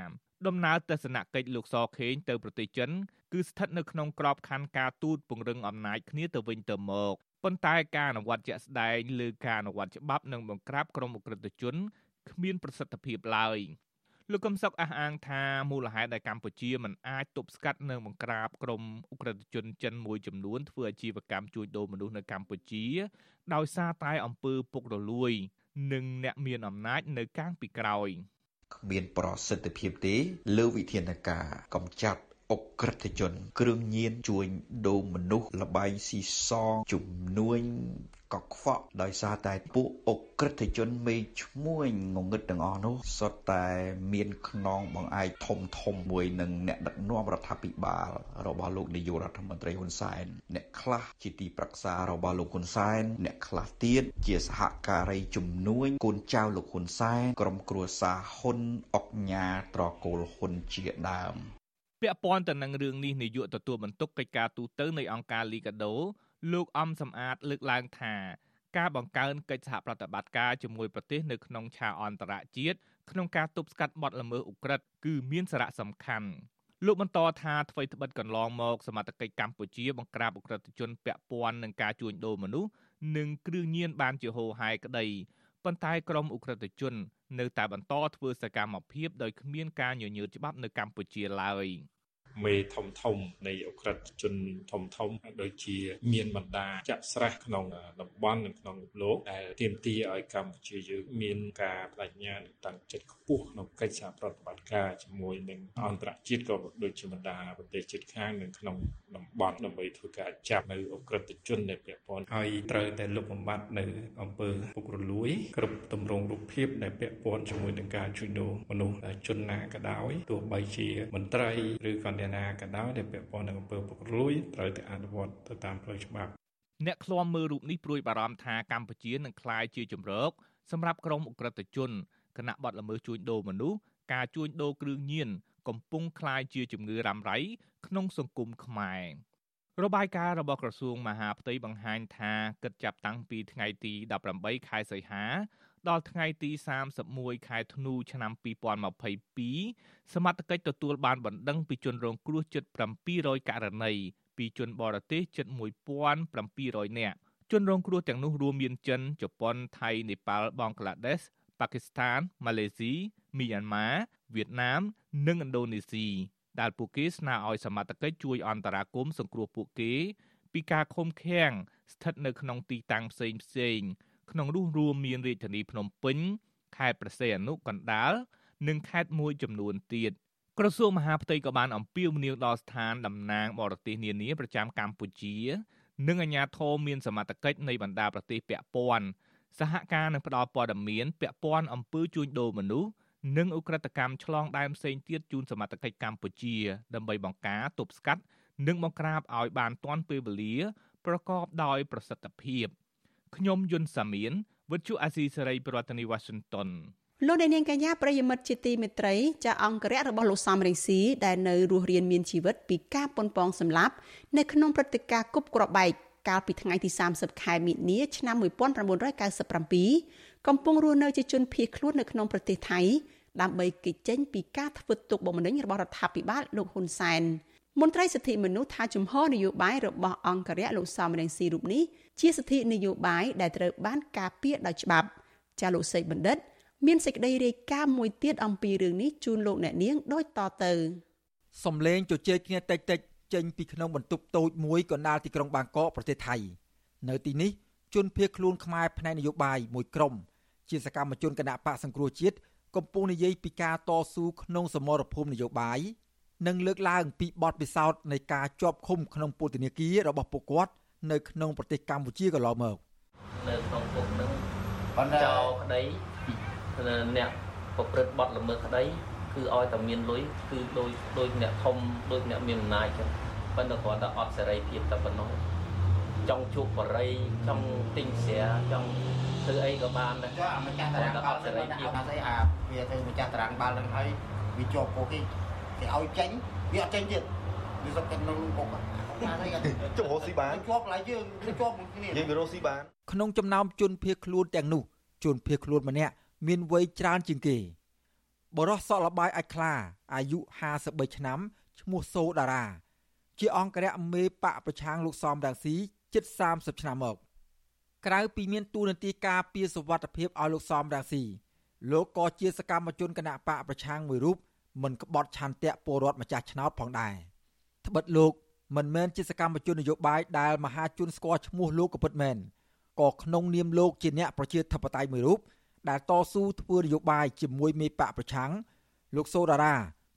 ដំណើរទស្សនកិច្ចលោកសខេងទៅប្រទេសចិន គឺស្ថិតនៅក្នុងក្របខ័ណ្ឌការទូតពង្រឹងអំណាចគ្នាទៅវិញទៅមក ប៉ុន្តែការអនុវត្តជាក់ស្ដែងលើការអនុវត្តច្បាប់និងបង្ក្រាបក្រុមអ ுக ្រិតជនគ្មានប្រសិទ្ធភាពឡើយលោកកឹមសុខអះអាងថាមូលហេតុដែលកម្ពុជាមិនអាចទប់ស្កាត់និងបង្ក្រាបក្រុមអ ுக ្រិតជនចិនមួយចំនួនធ្វើអាជីវកម្មជួញដូរមនុស្សនៅកម្ពុជា ដោយសារតែអំពើពុករលួយ និងអ្នកមានអំណាចនៅកាងពីក្រោយគ្មានប្រសិទ្ធភាពទេលើវិធានការកម្ចាត់ អុក្រិដ្ឋជន គ្រឿងញៀនជួញដូរមនុស្សលបែងស៊ីសងជំនួញកខ្វក់ដោយសារតែពួកអុក្រិដ្ឋជនមេឈ្មួញងងឹតទាំងអស់នោះសុទ្ធតែមានខ្នងបង្អែកធំធំមួយនឹងអ្នកដឹកនាំរដ្ឋាភិបាលរបស់លោកនាយករដ្ឋមន្ត្រីហ៊ុនសែនអ្នកខ្លះជាទីប្រឹក្សារបស់លោកហ៊ុនសែនអ្នកខ្លះទៀតជាសហការីជំនួញ កូនចៅលោកហ៊ុនសែនក្រុមគ្រួសារហ៊ុនអុកញ៉ាត្រកូលហ៊ុនជាដើម ពាក់ព័ន្ធទៅនឹងរឿងនេះនាយកទទួលបន្ទុកកិច្ចការទូតនៃអង្គការលីកាដូលោកអំសំអាតលើកឡើងថាការបង្កើនកិច្ចសហប្រតិបត្តិការជាមួយប្រទេសនៅក្នុងឆាកអន្តរជាតិក្នុងការទប់ស្កាត់បទល្មើសឧក្រិដ្ឋគឺមានសារៈសំខាន់លោកបន្តថាអ្វីត្បិតកន្លងមកសមត្ថកិច្ចកម្ពុជាបង្ក្រាបឧក្រិដ្ឋជនពាក់ព័ន្ធនឹងការជួញដូរមនុស្សនិងគ្រឿងញៀនបានជាហូរហែក្តី ប៉ុន្តែក្រមឧក្រិដ្ឋជន នៅតែបន្តធ្វើសកម្មភាពដោយគ្មានការញញើតច្បាប់នៅកម្ពុជាឡើយ មេធំធំនៃអក្រិតជនធំធំដូចជា មានបណ្ដាចាក់ស្រេះក្នុងតំបន់និងក្នុងលោកដែលទាមទារឲ្យកម្ពុជាយើងមានការបដិញ្ញាតាំងចិត្តខ្ពស់ក្នុងកិច្ចសហប្រតិបត្តិការជាមួយនឹងអន្តរជាតិក៏ដូចជាបណ្ដាប្រទេសជិតខាងនិងក្នុងតំបន់ដើម្បីធ្វើការចាប់នៅអក្រិតជនដែលពាក់ព័ន្ធហើយត្រូវតែលុបបំបាត់នៅអង្គើពុករលួយគ្រប់ទម្រង់រូបភាពដែលពាក់ព័ន្ធជាមួយនឹងការជួញដូរមនុស្សជនណាក៏ដោយទោះបីជាមន្ត្រីឬក៏អ្នកណាក៏ដោយដែលពាក់ព័ន្ធនឹងអំពើពុករលួយត្រូវតែអនុវត្តទៅតាមផ្លូវច្បាប់អ្នកឃ្លាំមើលរូបនេះព្រួយបារម្ភថាកម្ពុជានឹងក្លាយជាជំរកសម្រាប់ក្រុមអ ுக ្រិតជនគណៈបដល្មើសជួញដូរមនុស្សការជួញដូរគ្រឿងញៀនកំពុងក្លាយជាជំងឺរ៉ាំរ៉ៃក្នុងសង្គមខ្មែររបាយការណ៍របស់ក្រសួងមហាផ្ទៃបង្ហាញថាគិតចាប់តាំងពីថ្ងៃទី18ខែសីហា ដល់ថ្ងៃទី31ខែធ្នូឆ្នាំ2022សមត្ថកិច្ចទទួលបានបណ្ដឹងពីជនរងគ្រោះជិត700ករណីពីជនបរទេសជិត1700នាក់ជនរងគ្រោះទាំងនោះរួមមានចិនជប៉ុនថៃនេប៉ាល់បង់ក្លាដេសប៉ាគីស្ថានម៉ាឡេស៊ីមីយ៉ាន់ម៉ាវៀតណាម និងឥណ្ឌូនេស៊ីដែលពួកគេស្នើឲ្យសមត្ថកិច្ចជួយអន្តរាគមន៍សង្គ្រោះពួកគេ ពីការឃុំឃាំងស្ថិតនៅក្នុងទីតាំងផ្សេងផ្សេង ក្នុងនោះរួមមានរាជធានីភ្នំពេញខេត្តព្រះសីហនុកណ្ដាលនិងខេត្តមួយចំនួនទៀតក្រសួងមហាផ្ទៃក៏បានអំពាវនាវដល់ស្ថានតំណាងបរទេសនានាប្រចាំកម្ពុជានិងអាជ្ញាធរមានសមត្ថកិច្ចនៃបណ្ដាប្រទេសពាក់ព័ន្ធសហការនឹងផ្ដល់ព័ត៌មានពាក់ព័ន្ធអំពើជួញដូរមនុស្សនិងឧក្រិដ្ឋកម្មឆ្លងដែនផ្សេងទៀតជូនសមត្ថកិច្ចកម្ពុជា ដើម្បីបង្ការទប់ស្កាត់និងបង្ក្រាបឲ្យបានទាន់ពេលវេលា ប្រកបដោយប្រសិទ្ធភាព ខ្ញុំយុនសាមៀនវិទ្យុអាស៊ីសេរីប្រធានាទីវ៉ាស៊ីនតោនលោកអ្នកនាងកញ្ញាប្រិយមិត្តជាទីមេត្រីចាអង្គរៈរបស់លោកសំរងស៊ីដែលនៅរស់រានមានជីវិតពីការប៉ុនប៉ងសម្លាប់នៅក្នុងព្រឹត្តិការណ៍គប់ក្របបែកកាលពីថ្ងៃទី30ខែមិនិនាឆ្នាំ1997កំពុងរស់នៅជាជនភៀសខ្លួននៅក្នុងប្រទេសថៃដើម្បីគេចចេញពីការធ្វើទុកបុកម្នេញរបស់រដ្ឋាភិបាលលោកហ៊ុនសែន មន្ត្រីសិទ្ធិមនុស្សថាជំហរនយោបាយរបស់អង្គរៈលោកសំរងស៊ីរូបនេះជាសិទ្ធិនយោបាយដែលត្រូវបានការពារដោយច្បាប់ចាលោកសេកបណ្ឌិត មានសេចក្តីរាយការណ៍មួយទៀតអំពីរឿងនេះជូនលោកអ្នកនាងដូចតទៅសំឡេងជជែកគ្នាតិចតិចចេញពីក្នុងបន្ទប់តូចមួយកណ្ដាលទីក្រុងបាងកកប្រទេសថៃនៅទីនេះជនភៀសខ្លួនខ្មែរផ្នែកនយោបាយមួយក្រុមជាសកម្មជនគណៈបកសង្គ្រោះជាតិកំពុងនិយាយពីការតស៊ូក្នុងសមរភូមិនយោបាយ និងលើកឡើងពីបទពិសោធន៍នៃការជាប់ឃុំក្នុងពន្ធនាគាររបស់ពួកគាត់នៅក្នុងប្រទេសកម្ពុជាកន្លងមកនៅក្នុងគុកនឹងបណ្ដោក្តីអ្នកប្រព្រឹត្តបទល្មើសក្តីគឺឲ្យតែមានលុយគឺដូចដូចអ្នកធំដូចអ្នកមានអំណាចចឹងប៉ុន្តែគ្រាន់តែអត់សេរីភាពតែប៉ុណ្ណោះចង់ជួបបរិយចង់ទិញស្រាចង់ធ្វើអីក៏បានដែរចុះអាម្ចាស់តារាងបាល់នឹងដាក់ថាស្អីអាវាទៅម្ចាស់តារាងបាល់នឹងហើយវាជាប់គុកគេ គេឲ្យចេញវាអត់ចេញទៀតវាសុទ្ធតែនៅគុកចុះរស់ស៊ីបានជាប់ឡើយយើងជាប់មួយគ្នាយើងវារស់ស៊ីបានក្នុងចំណោមជនភៀសខ្លួនទាំងនោះជនភៀសខ្លួនម្នាក់មានវ័យច្រើនជាងគេបរោះសក់លបាយអាចខ្លាអាយុ53ឆ្នាំឈ្មោះសូដារ៉ាជាអង្គរៈមេបកប្រឆាំងលោកសំរាំងស៊ីជិត30ឆ្នាំមកក្រៅពីមានទូនាទីការពារសវត្ថិភាពឲ្យលោកសំរាំងស៊ីលោកក៏ជាសកម្មជនគណៈបកប្រឆាំងមួយរូប មិនក្បត់ឆន្ទៈពលរដ្ឋម្ចាស់ឆ្នោតផងដែរត្បិតលោកមិនមែនជាសកម្មជននយោបាយដែលមហាជនស្គាល់ឈ្មោះលោកក៏ពិតមែនក៏ក្នុងនាមលោកជាអ្នកប្រជាធិបតេយ្យមួយរូបដែលតស៊ូធ្វើនយោបាយជាមួយមេបកប្រឆាំងលោកសូដារ៉ា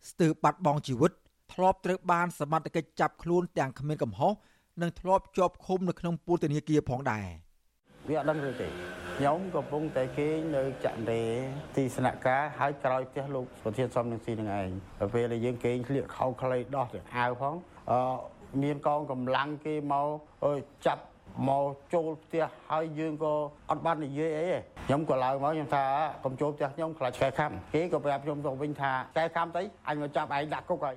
ស្ទើរបាត់បង់ជីវិតធ្លាប់ត្រូវបានសមត្ថកិច្ចចាប់ខ្លួនទាំងគ្មានកំហុសនិងធ្លាប់ជាប់ឃុំនៅក្នុងពន្ធនាគារផងដែរវាអត់ដឹងទេទេ ខ្ញុំកំពុងតែគេងនៅចន្ទរេទីស្នាក់ការហើយក្រោយផ្ទះលោកប្រធានសំនឹងស៊ីនឹងឯងពេលដែលយើងគេងស្លៀកខោខ្លីដោះទៅអាវផងអឺមានកងកម្លាំងគេមកចាប់មកចូលផ្ទះហើយយើងក៏អត់បាននិយាយអីទេខ្ញុំក៏ឡើងមកខ្ញុំថាកុំចូលផ្ទះខ្ញុំខ្លាចកែខំគេក៏ប្រាប់ខ្ញុំទៅវិញថាកែខំទៅអញមកចាប់ឯងដាក់គុកហើយ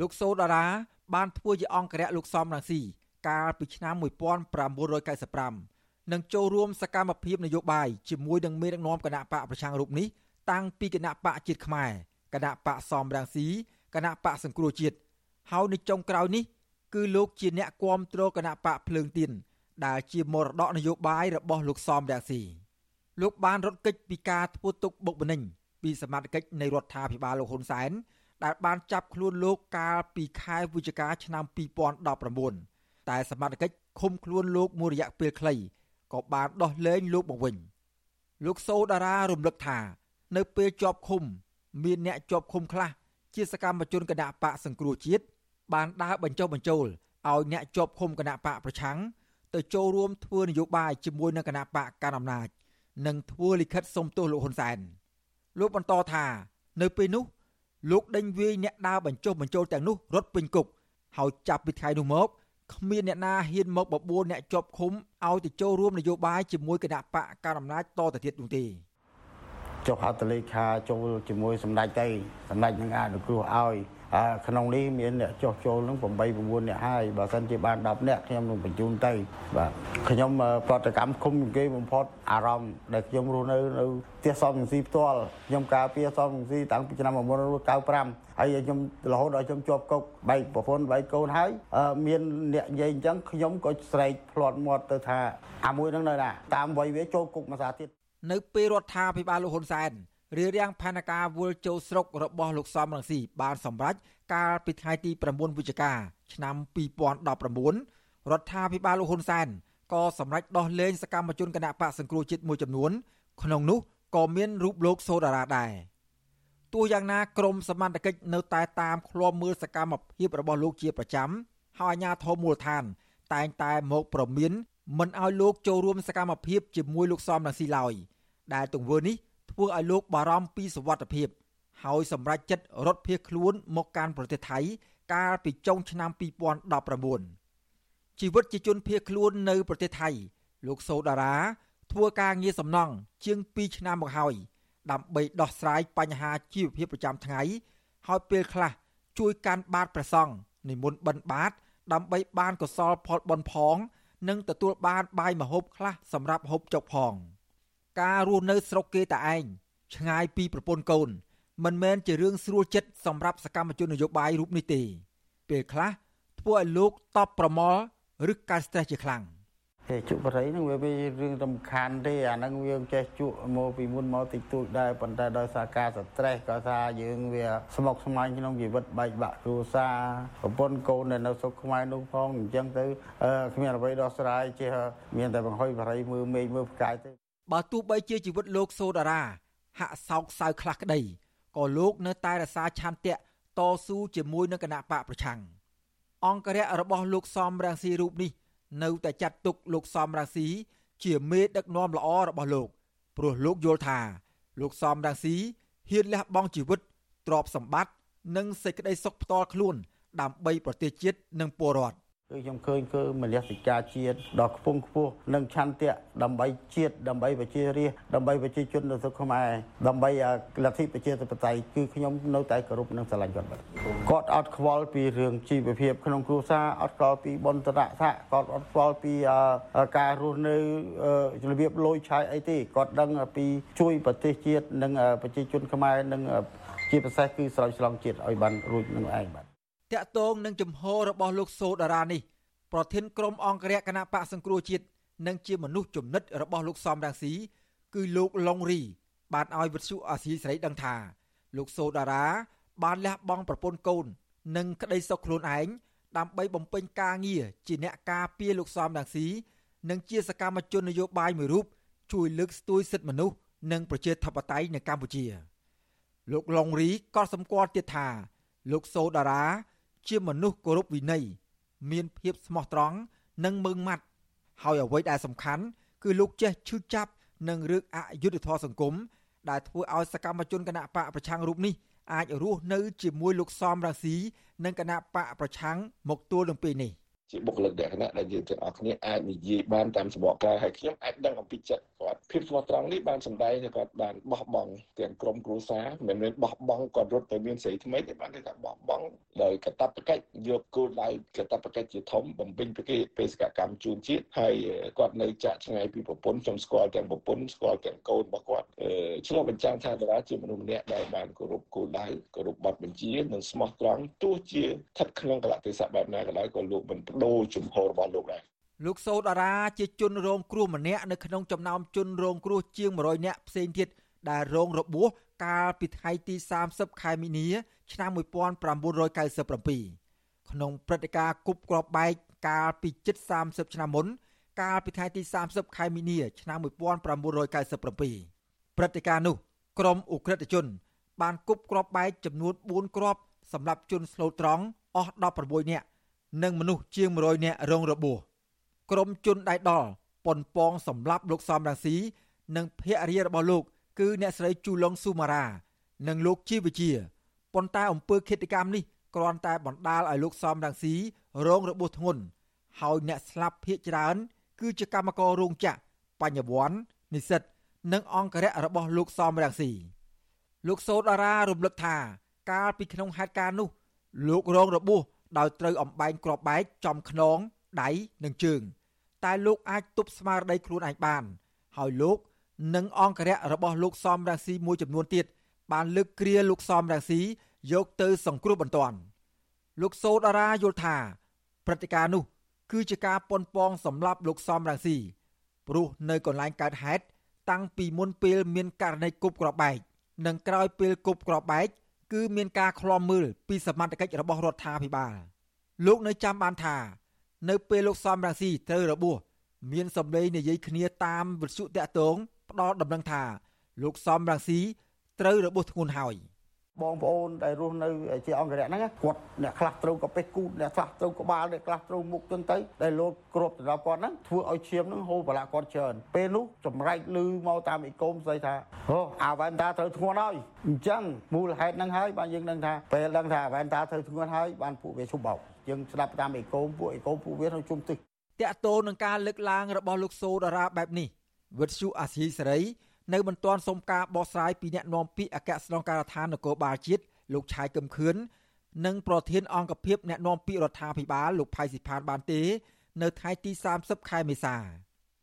លោកសូដារ៉ាបានធ្វើជាអង្គរៈលោកសំរងស៊ីកាលពីឆ្នាំ1995 និងចូលរួមសកម្មភាពនយោបាយជាមួយនឹងមេដឹកនាំគណៈបកប្រឆាំងរូបនេះតាំងពីគណៈបកជាតិខ្មែរគណៈបកសំរងស៊ីគណៈបកសង្គ្រោះជាតិហើយនៅចុងក្រោយនេះ គឺលោកជាអ្នកគាំទ្រគណៈបកភ្លើងទៀនដែលជាមរតកនយោបាយរបស់លោកសំរងស៊ីលោកបានរត់គេចពីការធ្វើទុកបុកម្នេញពីសមាជិកនៃរដ្ឋាភិបាលលោកហ៊ុនសែនដែលបានចាប់ខ្លួនលោកកាលពីខែវិច្ឆិកាឆ្នាំ2019តែសមាជិកឃុំខ្លួនលោកមួយរយៈពេលខ្លី ក៏បានដោះលែងលោកមកវិញលោកសូដារ៉ារំលឹកថា នៅពេលជាប់ឃុំ មានអ្នកជាប់ឃុំខ្លះជាសកម្មជនគណៈបកសង្គ្រោះជាតិបានដើរបញ្ចុះបញ្ចូលឲ្យអ្នកជាប់ឃុំគណៈបកប្រឆាំងទៅចូលរួមធ្វើនយោបាយជាមួយនឹងគណៈបកកណ្ដាលអំណាចនិងធ្វើលិខិតសុំទោសលោកហ៊ុនសែនលោកបន្តថានៅពេលនោះលោកដេញវាយអ្នកដើរបញ្ចុះបញ្ចូលទាំងនោះរត់ពេញគុកហើយចាប់ពីថ្ងៃនោះមក គ្មានអ្នកណាហ៊ានមកបបួលអ្នកជាប់ឃុំឲ្យទៅចូលរួមនយោបាយជាមួយគណៈបកកណ្ដាលអំណាចតទៅទៀតនោះទេចុះហត្ថលេខាចូលជាមួយសម្ដេចទៅសម្ដេចនឹងអនុគ្រោះឲ្យ ក្នុងនេះមានអ្នកចុះចូលនឹង8 9អ្នកហើយបើសិនជាបាន10អ្នកខ្ញុំនឹងបញ្ជូនទៅបាទខ្ញុំប្រតិកម្មគុំគេបំផុតអារម្មណ៍ដែលខ្ញុំរស់នៅនៅផ្ទះសំស៊ីផ្ទាល់ខ្ញុំការពារសំស៊ីតាំងពីឆ្នាំ1995ហើយខ្ញុំរហូតដល់ខ្ញុំជាប់គុកបែកប្រពន្ធបែកកូនហើយមានអ្នកនិយាយអញ្ចឹងខ្ញុំក៏ស្រែកផ្លាត់មាត់ទៅថាអាមួយហ្នឹងនៅណាតាមវ័យវាចូលគុកមួយសាទៀតនៅពេលរដ្ឋាភិបាលលោកហ៊ុនសែន រៀបរៀងផែនការវល់ចូលស្រុករបស់លោកសំរងស៊ីបានសម្រេចកាលពីថ្ងៃទី9វិច្ឆិកាឆ្នាំ2019រដ្ឋាភិបាលលោកហ៊ុនសែនក៏សម្រេចដោះលែងសកម្មជនគណៈបកសង្គ្រោះជាតិមួយចំនួន ក្នុងនោះក៏មានរូបលោកសូដារ៉ាដែរទោះយ៉ាងណាក្រមសមត្ថកិច្ចនៅតែតាមឃ្លាំមើលសកម្មភាពរបស់លោកជាប្រចាំហើយអាជ្ញាធរមូលដ្ឋាន តែងតែមកប្រមានមិនឲ្យលោកចូលរួមសកម្មភាពជាមួយលោកសំរងស៊ីឡើយដែលទង្វើនេះ ធ្វើឲ្យលោកបារម្ភពីសុវត្ថិភាព ហើយសម្រេចចិត្តរត់ភៀសខ្លួនមកកាន់ប្រទេសថៃ កាលពីចុងឆ្នាំ2019ជីវិតជាជនភៀសខ្លួននៅប្រទេសថៃ លោកសូដារ៉ាធ្វើការងារសំណង់ជាង2ឆ្នាំមកហើយដើម្បីដោះស្រាយបញ្ហាជីវភាពប្រចាំថ្ងៃហើយពេលខ្លះជួយកាន់បាតព្រះសង្ឃនិមន្តបិណ្ឌបាត ដើម្បីបានកសលផលបុណ្យផង និងទទួលបានបាយម្ហូបខ្លះសម្រាប់ហូបចុកផង ការរស់នៅស្រុកគេតែឯងឆ្ងាយពីប្រពន្ធកូន មិនមែនជារឿងស្រួលចិត្តសម្រាប់សកម្មជននយោបាយរូបនេះទេពេលខ្លះធ្វើឲ្យលោកតបប្រមល់ឬកើត stress ជាខ្លាំងហេជក់បរិយហ្នឹងវាវារឿងរំខានទេអាហ្នឹងវាចេះជក់មកពីមុនមកតិចតួចដែរប៉ុន្តែដោយសារការ stress ក៏ថាយើងវាស្មុគស្មាញក្នុងជីវិតបែកបាក់គ្រួសារប្រពន្ធកូននៅស្រុកខ្មែរនោះផងអញ្ចឹងទៅគ្មានអ្វីដោះស្រាយចេះមានតែបង្ហុយបរិយមើលមេឃមើលផ្កាយទៅ បើទោះបីជាជីវិតលោកសូដារ៉ាហាក់សោកសៅខ្លះក្តីក៏លោកនៅតែរក្សាឆន្ទៈតស៊ូជាមួយនឹងគណៈបកប្រឆាំងអង្គរៈរបស់លោកសំរងស៊ីរូបនេះ នៅតែចាត់ទុកលោកសំរងស៊ីជាមេដឹកនាំល្អរបស់លោកព្រោះលោកយល់ថា លោកសំរងស៊ីហ៊ានលះបង់ជីវិតទ្រព្យសម្បត្តិនិងសេចក្តីសុខផ្ទាល់ខ្លួន ដើម្បីប្រទេសជាតិនិងពលរដ្ឋ គឺខ្ញុំឃើញគឺមនសិការជាតិដ៏ខ្ពង់ខ្ពស់និងឆន្ទៈដើម្បីជាតិដើម្បីប្រជារាស្ត្រដើម្បីប្រជាជននៅស្រុកខ្មែរដើម្បីលទ្ធិប្រជាធិបតេយ្យគឺខ្ញុំនៅតែគោរពនិងស្រឡាញ់គាត់គាត់អត់ខ្វល់ពីរឿងជីវភាពក្នុងគ្រួសារអត់ខ្វល់ពីបនតរៈថាគាត់អត់ខ្វល់ពីការរស់នៅរបៀបលយឆាយអីទេគាត់ដឹងពីជួយប្រទេសជាតិនិងប្រជាជនខ្មែរនិងជាពិសេសគឺស្រោចស្រង់ជាតិឲ្យបានរួចនឹងឯងបាទ តាក់ទងនឹងជំហររបស់លោកសូដារ៉ានេះប្រធានក្រុមអង្គរៈគណៈបកសង្គ្រោះជាតិនិងជាមនុស្សចំណិតរបស់លោកសំរងស៊ីគឺលោកឡុងរីបានឲ្យវិទ្យុអាស៊ីសេរីដឹងថា លោកសូដារ៉ាបានលះបង់ប្រពន្ធកូន និងក្តីសុខខ្លួនឯងដើម្បីបំពេញការងារជាអ្នកការពារលោកសំរងស៊ីនិងជាសកម្មជននយោបាយមួយរូបជួយលើកស្ទួយសិទ្ធិមនុស្សនិងប្រជាធិបតេយ្យនៅកម្ពុជា លោកឡុងរីក៏សម្គាល់ទៀតថា លោកសូដារ៉ា ជាមនុស្សគោរពវិន័យមានភាពស្មោះត្រង់និងម៉ឺងម៉ាត់ហើយអ្វីដែលសំខាន់គឺលោកចេះឈឺចាប់នឹងរឿងអយុត្តិធម៌សង្គមដែលធ្វើឲ្យសកម្មជនគណៈបកប្រឆាំងរូបនេះអាចរស់នៅជាមួយលោកសំរងស៊ីនិងគណៈបកប្រឆាំងមកទួលនឹងពេលនេះ។ ជាបុគ្គលិកលក្ខណៈដែលយើងទាំងអស់គ្នាអាចនិយាយបានតាមសម្បកកាយហើយខ្ញុំអាចដឹងអំពីចិត្តគាត់ភាពស្មោះត្រង់នេះបានសម្ដែងថាគាត់បានបោះបង់ទាំងក្រុមគ្រួសារមិនមែនបោះបង់គាត់រត់ទៅមានស្រីថ្មីទេបានថាបោះបង់ដោយកតបកិច្ចយកគោលដៅកតបកិច្ចជាធំបំពេញពីគេបេសកកម្មជូនជាតិហើយគាត់នៅចាក់ឆ្ងាយពីប្រពន្ធខ្ញុំស្គាល់ទាំងប្រពន្ធស្គាល់ទាំងកូនរបស់គាត់ឆ្លុះបញ្ចាំងថាតារាជាមនុស្សម្នាក់ដែលបានគោរពគោលដៅគោរពបទបញ្ជានិងស្មោះត្រង់ទោះជាស្ថិតក្នុងកលៈទេសៈបែបណាក៏ដោយក៏លោកមិនបដូរជំហររបស់លោកដែរលោកសោតអារាជាជនរងគ្រោះម្នាក់នៅក្នុងចំណោមជនរងគ្រោះជាង100នាក់ផ្សេងទៀតដែលរងរបួសកាលពីថ្ងៃទី30ខែមីនា ឆ្នាំ1997ក្នុងព្រឹត្តិការណ៍គប់គ្រាប់បែកកាលពីជិត30ឆ្នាំមុន កាលពីថ្ងៃទី30ខែមីនា ឆ្នាំ1997ព្រឹត្តិការណ៍នោះក្រុមអ ுக ្រិតជន បានគប់គ្រាប់បែកចំនួន4គ្រាប់សម្រាប់ជនស្លូតត្រង់អស់16នាក់ និងមនុស្សជាង100នាក់រងរបួសក្រុមជនដៃដល់ប៉ុនប៉ងសម្លាប់លោកសំរងស៊ីនិងភរិយារបស់លោក គឺអ្នកស្រីជូឡុងស៊ូម៉ារ៉ានិងលោកជីវជាប៉ុន្តែអំពើឃាតកម្មនេះគ្រាន់តែបណ្ដាលឲ្យលោកសំរងស៊ីរងរបួសធ្ងន់ហើយអ្នកស្លាប់ភ ieck ច្រើន គឺជាកម្មកររោងចក្របញ្ញវន្តនិស្សិតនិងអង្គរៈរបស់លោកសំរងស៊ីលោកសោតអារារំលឹកថា កាលពីក្នុងហេតុការណ៍នោះ លោករងរបួស ដោយត្រូវអំបែងក្របបែកចំខ្នងដៃនិងជើង តែលោកអាចទប់ស្មារតីខ្លួនឯងបាន ហើយលោកនិងអង្គរៈរបស់លោកសំរាស៊ីមួយចំនួនទៀតបានលើកគ្រាលោកសំរាស៊ីយកទៅសង្គ្រោះបន្ទាន់លោកសូដារ៉ាយល់ថាព្រឹត្តិការណ៍នោះ គឺជាការប៉ុនប៉ងសម្លាប់លោកសំរាស៊ីព្រោះនៅកន្លែងកើតហេតុតាំងពីមុនពេលមានករណីគប់ក្របបែកនិងក្រោយពេលគប់ក្របបែក គឺមានការឃ្លាំមើលពីសមត្ថកិច្ចរបស់រដ្ឋាភិបាលលោកនៅចាំបានថានៅពេលលោកសំរងស៊ីត្រូវរបួសមានសម្លេងនិយាយគ្នាតាមវិទ្យុតាក់ទងផ្ដល់ដំណឹងថា លោកសំរងស៊ីត្រូវរបួសធ្ងន់ហើយ។ បងប្អូនដែលរស់នៅជាអង្គរៈហ្នឹងគាត់អ្នកខ្លះត្រូវកាពេះគូតអ្នកខ្លះត្រូវក្បាលអ្នកខ្លះត្រូវមុខចឹងទៅដែលលោកគ្រប់ទៅដល់គាត់ហ្នឹងធ្វើឲ្យឈាមហ្នឹងហូរប្រឡាក់គាត់ច្រើនពេលនោះចម្រែកលឺមកតាមអ៊ីកុំស្អីថាអូអាវ៉ែនតាត្រូវធ្ងន់ហើយអញ្ចឹងមូលហេតុហ្នឹងហើយបានយើងដឹងថាពេលដឹងថាអាវ៉ែនតាត្រូវធ្ងន់ហើយបានពួកវាឈប់បោកយើងស្ដាប់តាមអ៊ីកុំពួកអ៊ីកុំពួកវានៅជុំទិសតាក់ទោនឹងការលើកឡើងរបស់លោកសូដារ៉ាបែបនេះវិទ្យុអាស៊ីសេរី នៅមិនទាន់សុំការបកស្រាយពីអ្នកនាំពាក្យអគ្គស្នងការដ្ឋាននគរបាលជាតិលោកឆាយកឹមខឿននិងប្រធានអង្គភិបអ្នកនាំពាក្យរដ្ឋាភិបាលលោកផៃស៊ីផានបានទេ នៅថ្ងៃទី30ខែមេសា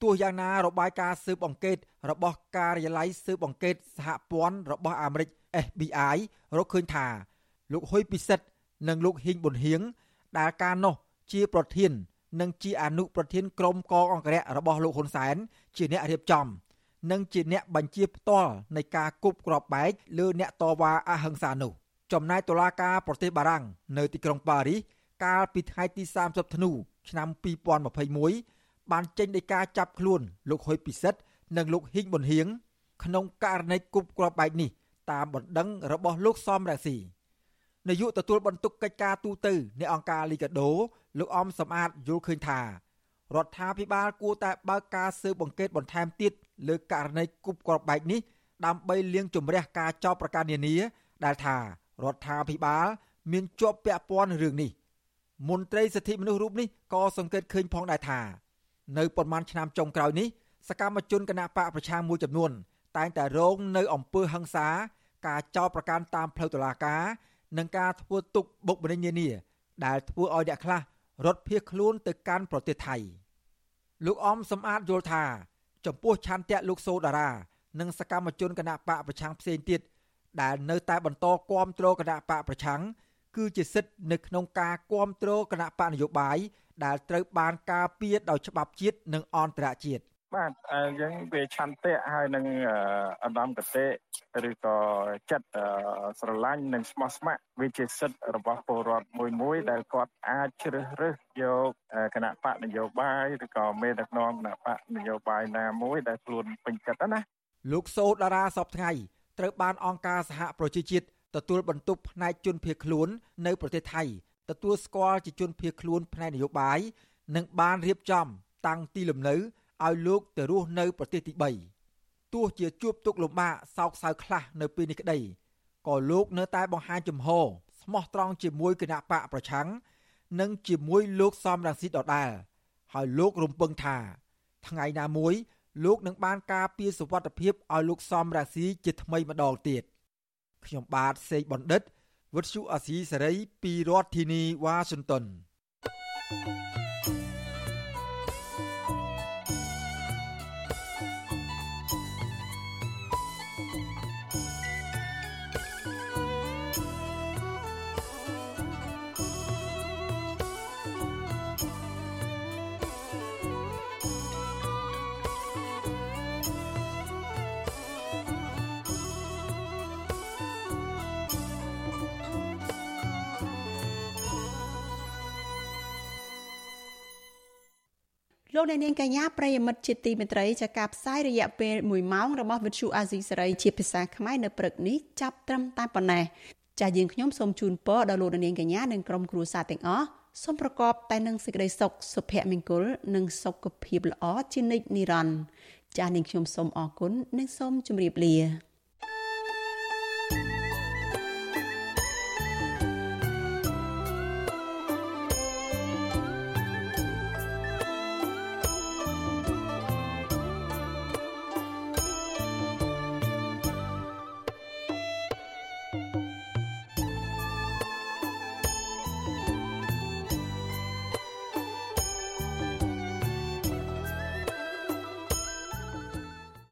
ទោះយ៉ាងណារបាយការណ៍ស៊ើបអង្កេត របស់ការិយាល័យស៊ើបអង្កេតសហព័ន្ធរបស់អាមេរិក FBI រកឃើញថាលោកហ៊ុយពិសិដ្ឋនិងលោកហ៊ីងប៊ុនហៀងដែលកាលនោះជាប្រធាន និងជាអនុប្រធានក្រុមកងអង្គរៈរបស់លោកហ៊ុនសែនជាអ្នករៀបចំ និងជាអ្នកបញ្ជាផ្ទាល់នៃការគប់គ្រាប់បែកលើអ្នកតវ៉ាអហិង្សានោះចំណែកតុលាការប្រទេសបារាំងនៅទីក្រុងប៉ារីសកាលពីថ្ងៃទី30ធ្នូឆ្នាំ2021បានចេញដីកាចាប់ខ្លួនលោកហ៊ុយពិសិដ្ឋនិងលោកហ៊ីងប៊ុនហៀងក្នុងករណីគប់គ្រាប់បែកនេះតាមបណ្ដឹងរបស់លោកសំរងស៊ីនាយកទទួលបន្ទុកកិច្ចការទូតនៃអង្គការលីកាដូលោកអំសំអាតយល់ឃើញថារដ្ឋាភិបាលគួរតែបើកការស៊ើបអង្កេតបន្ថែមទៀត លើករណីគប់គ្រាប់បែកនេះដើម្បីលាងជម្រះការចោទប្រកាន់នានា ដែលថារដ្ឋាភិបាល មានជាប់ពាក់ព័ន្ធនឹងរឿងនេះមន្ត្រីសិទ្ធិមនុស្សរូបនេះក៏សង្កេតឃើញផងដែរថា នៅប៉ុន្មានឆ្នាំចុងក្រោយនេះសកម្មជនគណបកប្រឆាំងមួយចំនួន តែងតែរងនៅអំពើហិង្សា ការចោទប្រកាន់តាមផ្លូវតុលាការនិងការធ្វើទុកបុកម្នេញនានា ដែលធ្វើឲ្យអ្នកខ្លះរត់ភៀសខ្លួនទៅកាន់ប្រទេសថៃលោកអមសំអាតយល់ថា ចំពោះឆន្ទៈលោកសូដារ៉ានិងសកម្មជនគណបកប្រឆាំងផ្សេងទៀតដែលនៅតែបន្តគាំទ្រគណៈបកប្រឆាំងគឺជាសិទ្ធិនៅក្នុងការគាំទ្រគណៈបកនយោបាយដែលត្រូវបានការពារដោយច្បាប់ជាតិនិងអន្តរជាតិ បាទយើងវាឆន្ទៈហើយនឹងអណ្ដំកតេឬក៏ចិត្តស្រឡាញ់និងស្មោះស្ម័គ្រវាជាសិទ្ធិរបស់ពលរដ្ឋមួយមួយដែលគាត់អាចជ្រើសរើសយកគណៈបកនយោបាយឬក៏មេដឹកនាំគណៈបកនយោបាយណាមួយដែលខ្លួនពេញចិត្តណាលោកសូតារាសពថ្ងៃត្រូវបានអង្គការសហប្រជាជាតិទទួលបន្ទុកផ្នែកជនភៀសខ្លួននៅប្រទេសថៃទទួលស្គាល់ជាជនភៀសខ្លួនផ្នែកនយោបាយនិងបានរៀបចំ តាំងទីលំនៅ ឲ្យលោកទៅរស់នៅប្រទេសទី3ទោះជាជួបទុកលំបាកសោកសៅខ្លះនៅពេលនេះក្តីក៏លោកនៅតែបង្ហាញចំហស្មោះត្រង់ជាមួយគណៈបកប្រឆាំងនិងជាមួយលោកសំរងស៊ីដដែលហើយលោករំពឹងថា ថ្ងៃណាមួយ លោកនឹងបានការពារសុវត្ថិភាពឲ្យលោកសំរាស៊ីជាថ្មីម្ដងទៀតខ្ញុំបាទសេកបណ្ឌិតវុទ្ធុអាស៊ីសេរីពីរដ្ឋធានីវ៉ាស៊ីនតោន thank you លោកអ្នកនាងកញ្ញាប្រិយមិត្តជាទីមេត្រីចាការផ្សាយរយៈពេល1ម៉ោងរបស់វិទ្យុអាស៊ីសេរីជាភាសាខ្មែរនៅព្រឹកនេះចាប់ត្រឹមតែប៉ុណ្ណេះចាយើងខ្ញុំសូមជូនពរដល់លោកអ្នកនាងកញ្ញានិងក្រុមគ្រួសារទាំងអស់សូមប្រកបតែនឹងសេចក្តីសុខសុភមង្គលនិងសុខភាពល្អជានិច្ចនិរន្តរ៍ចានាងខ្ញុំសូមអរគុណនិងសូមជម្រាបលា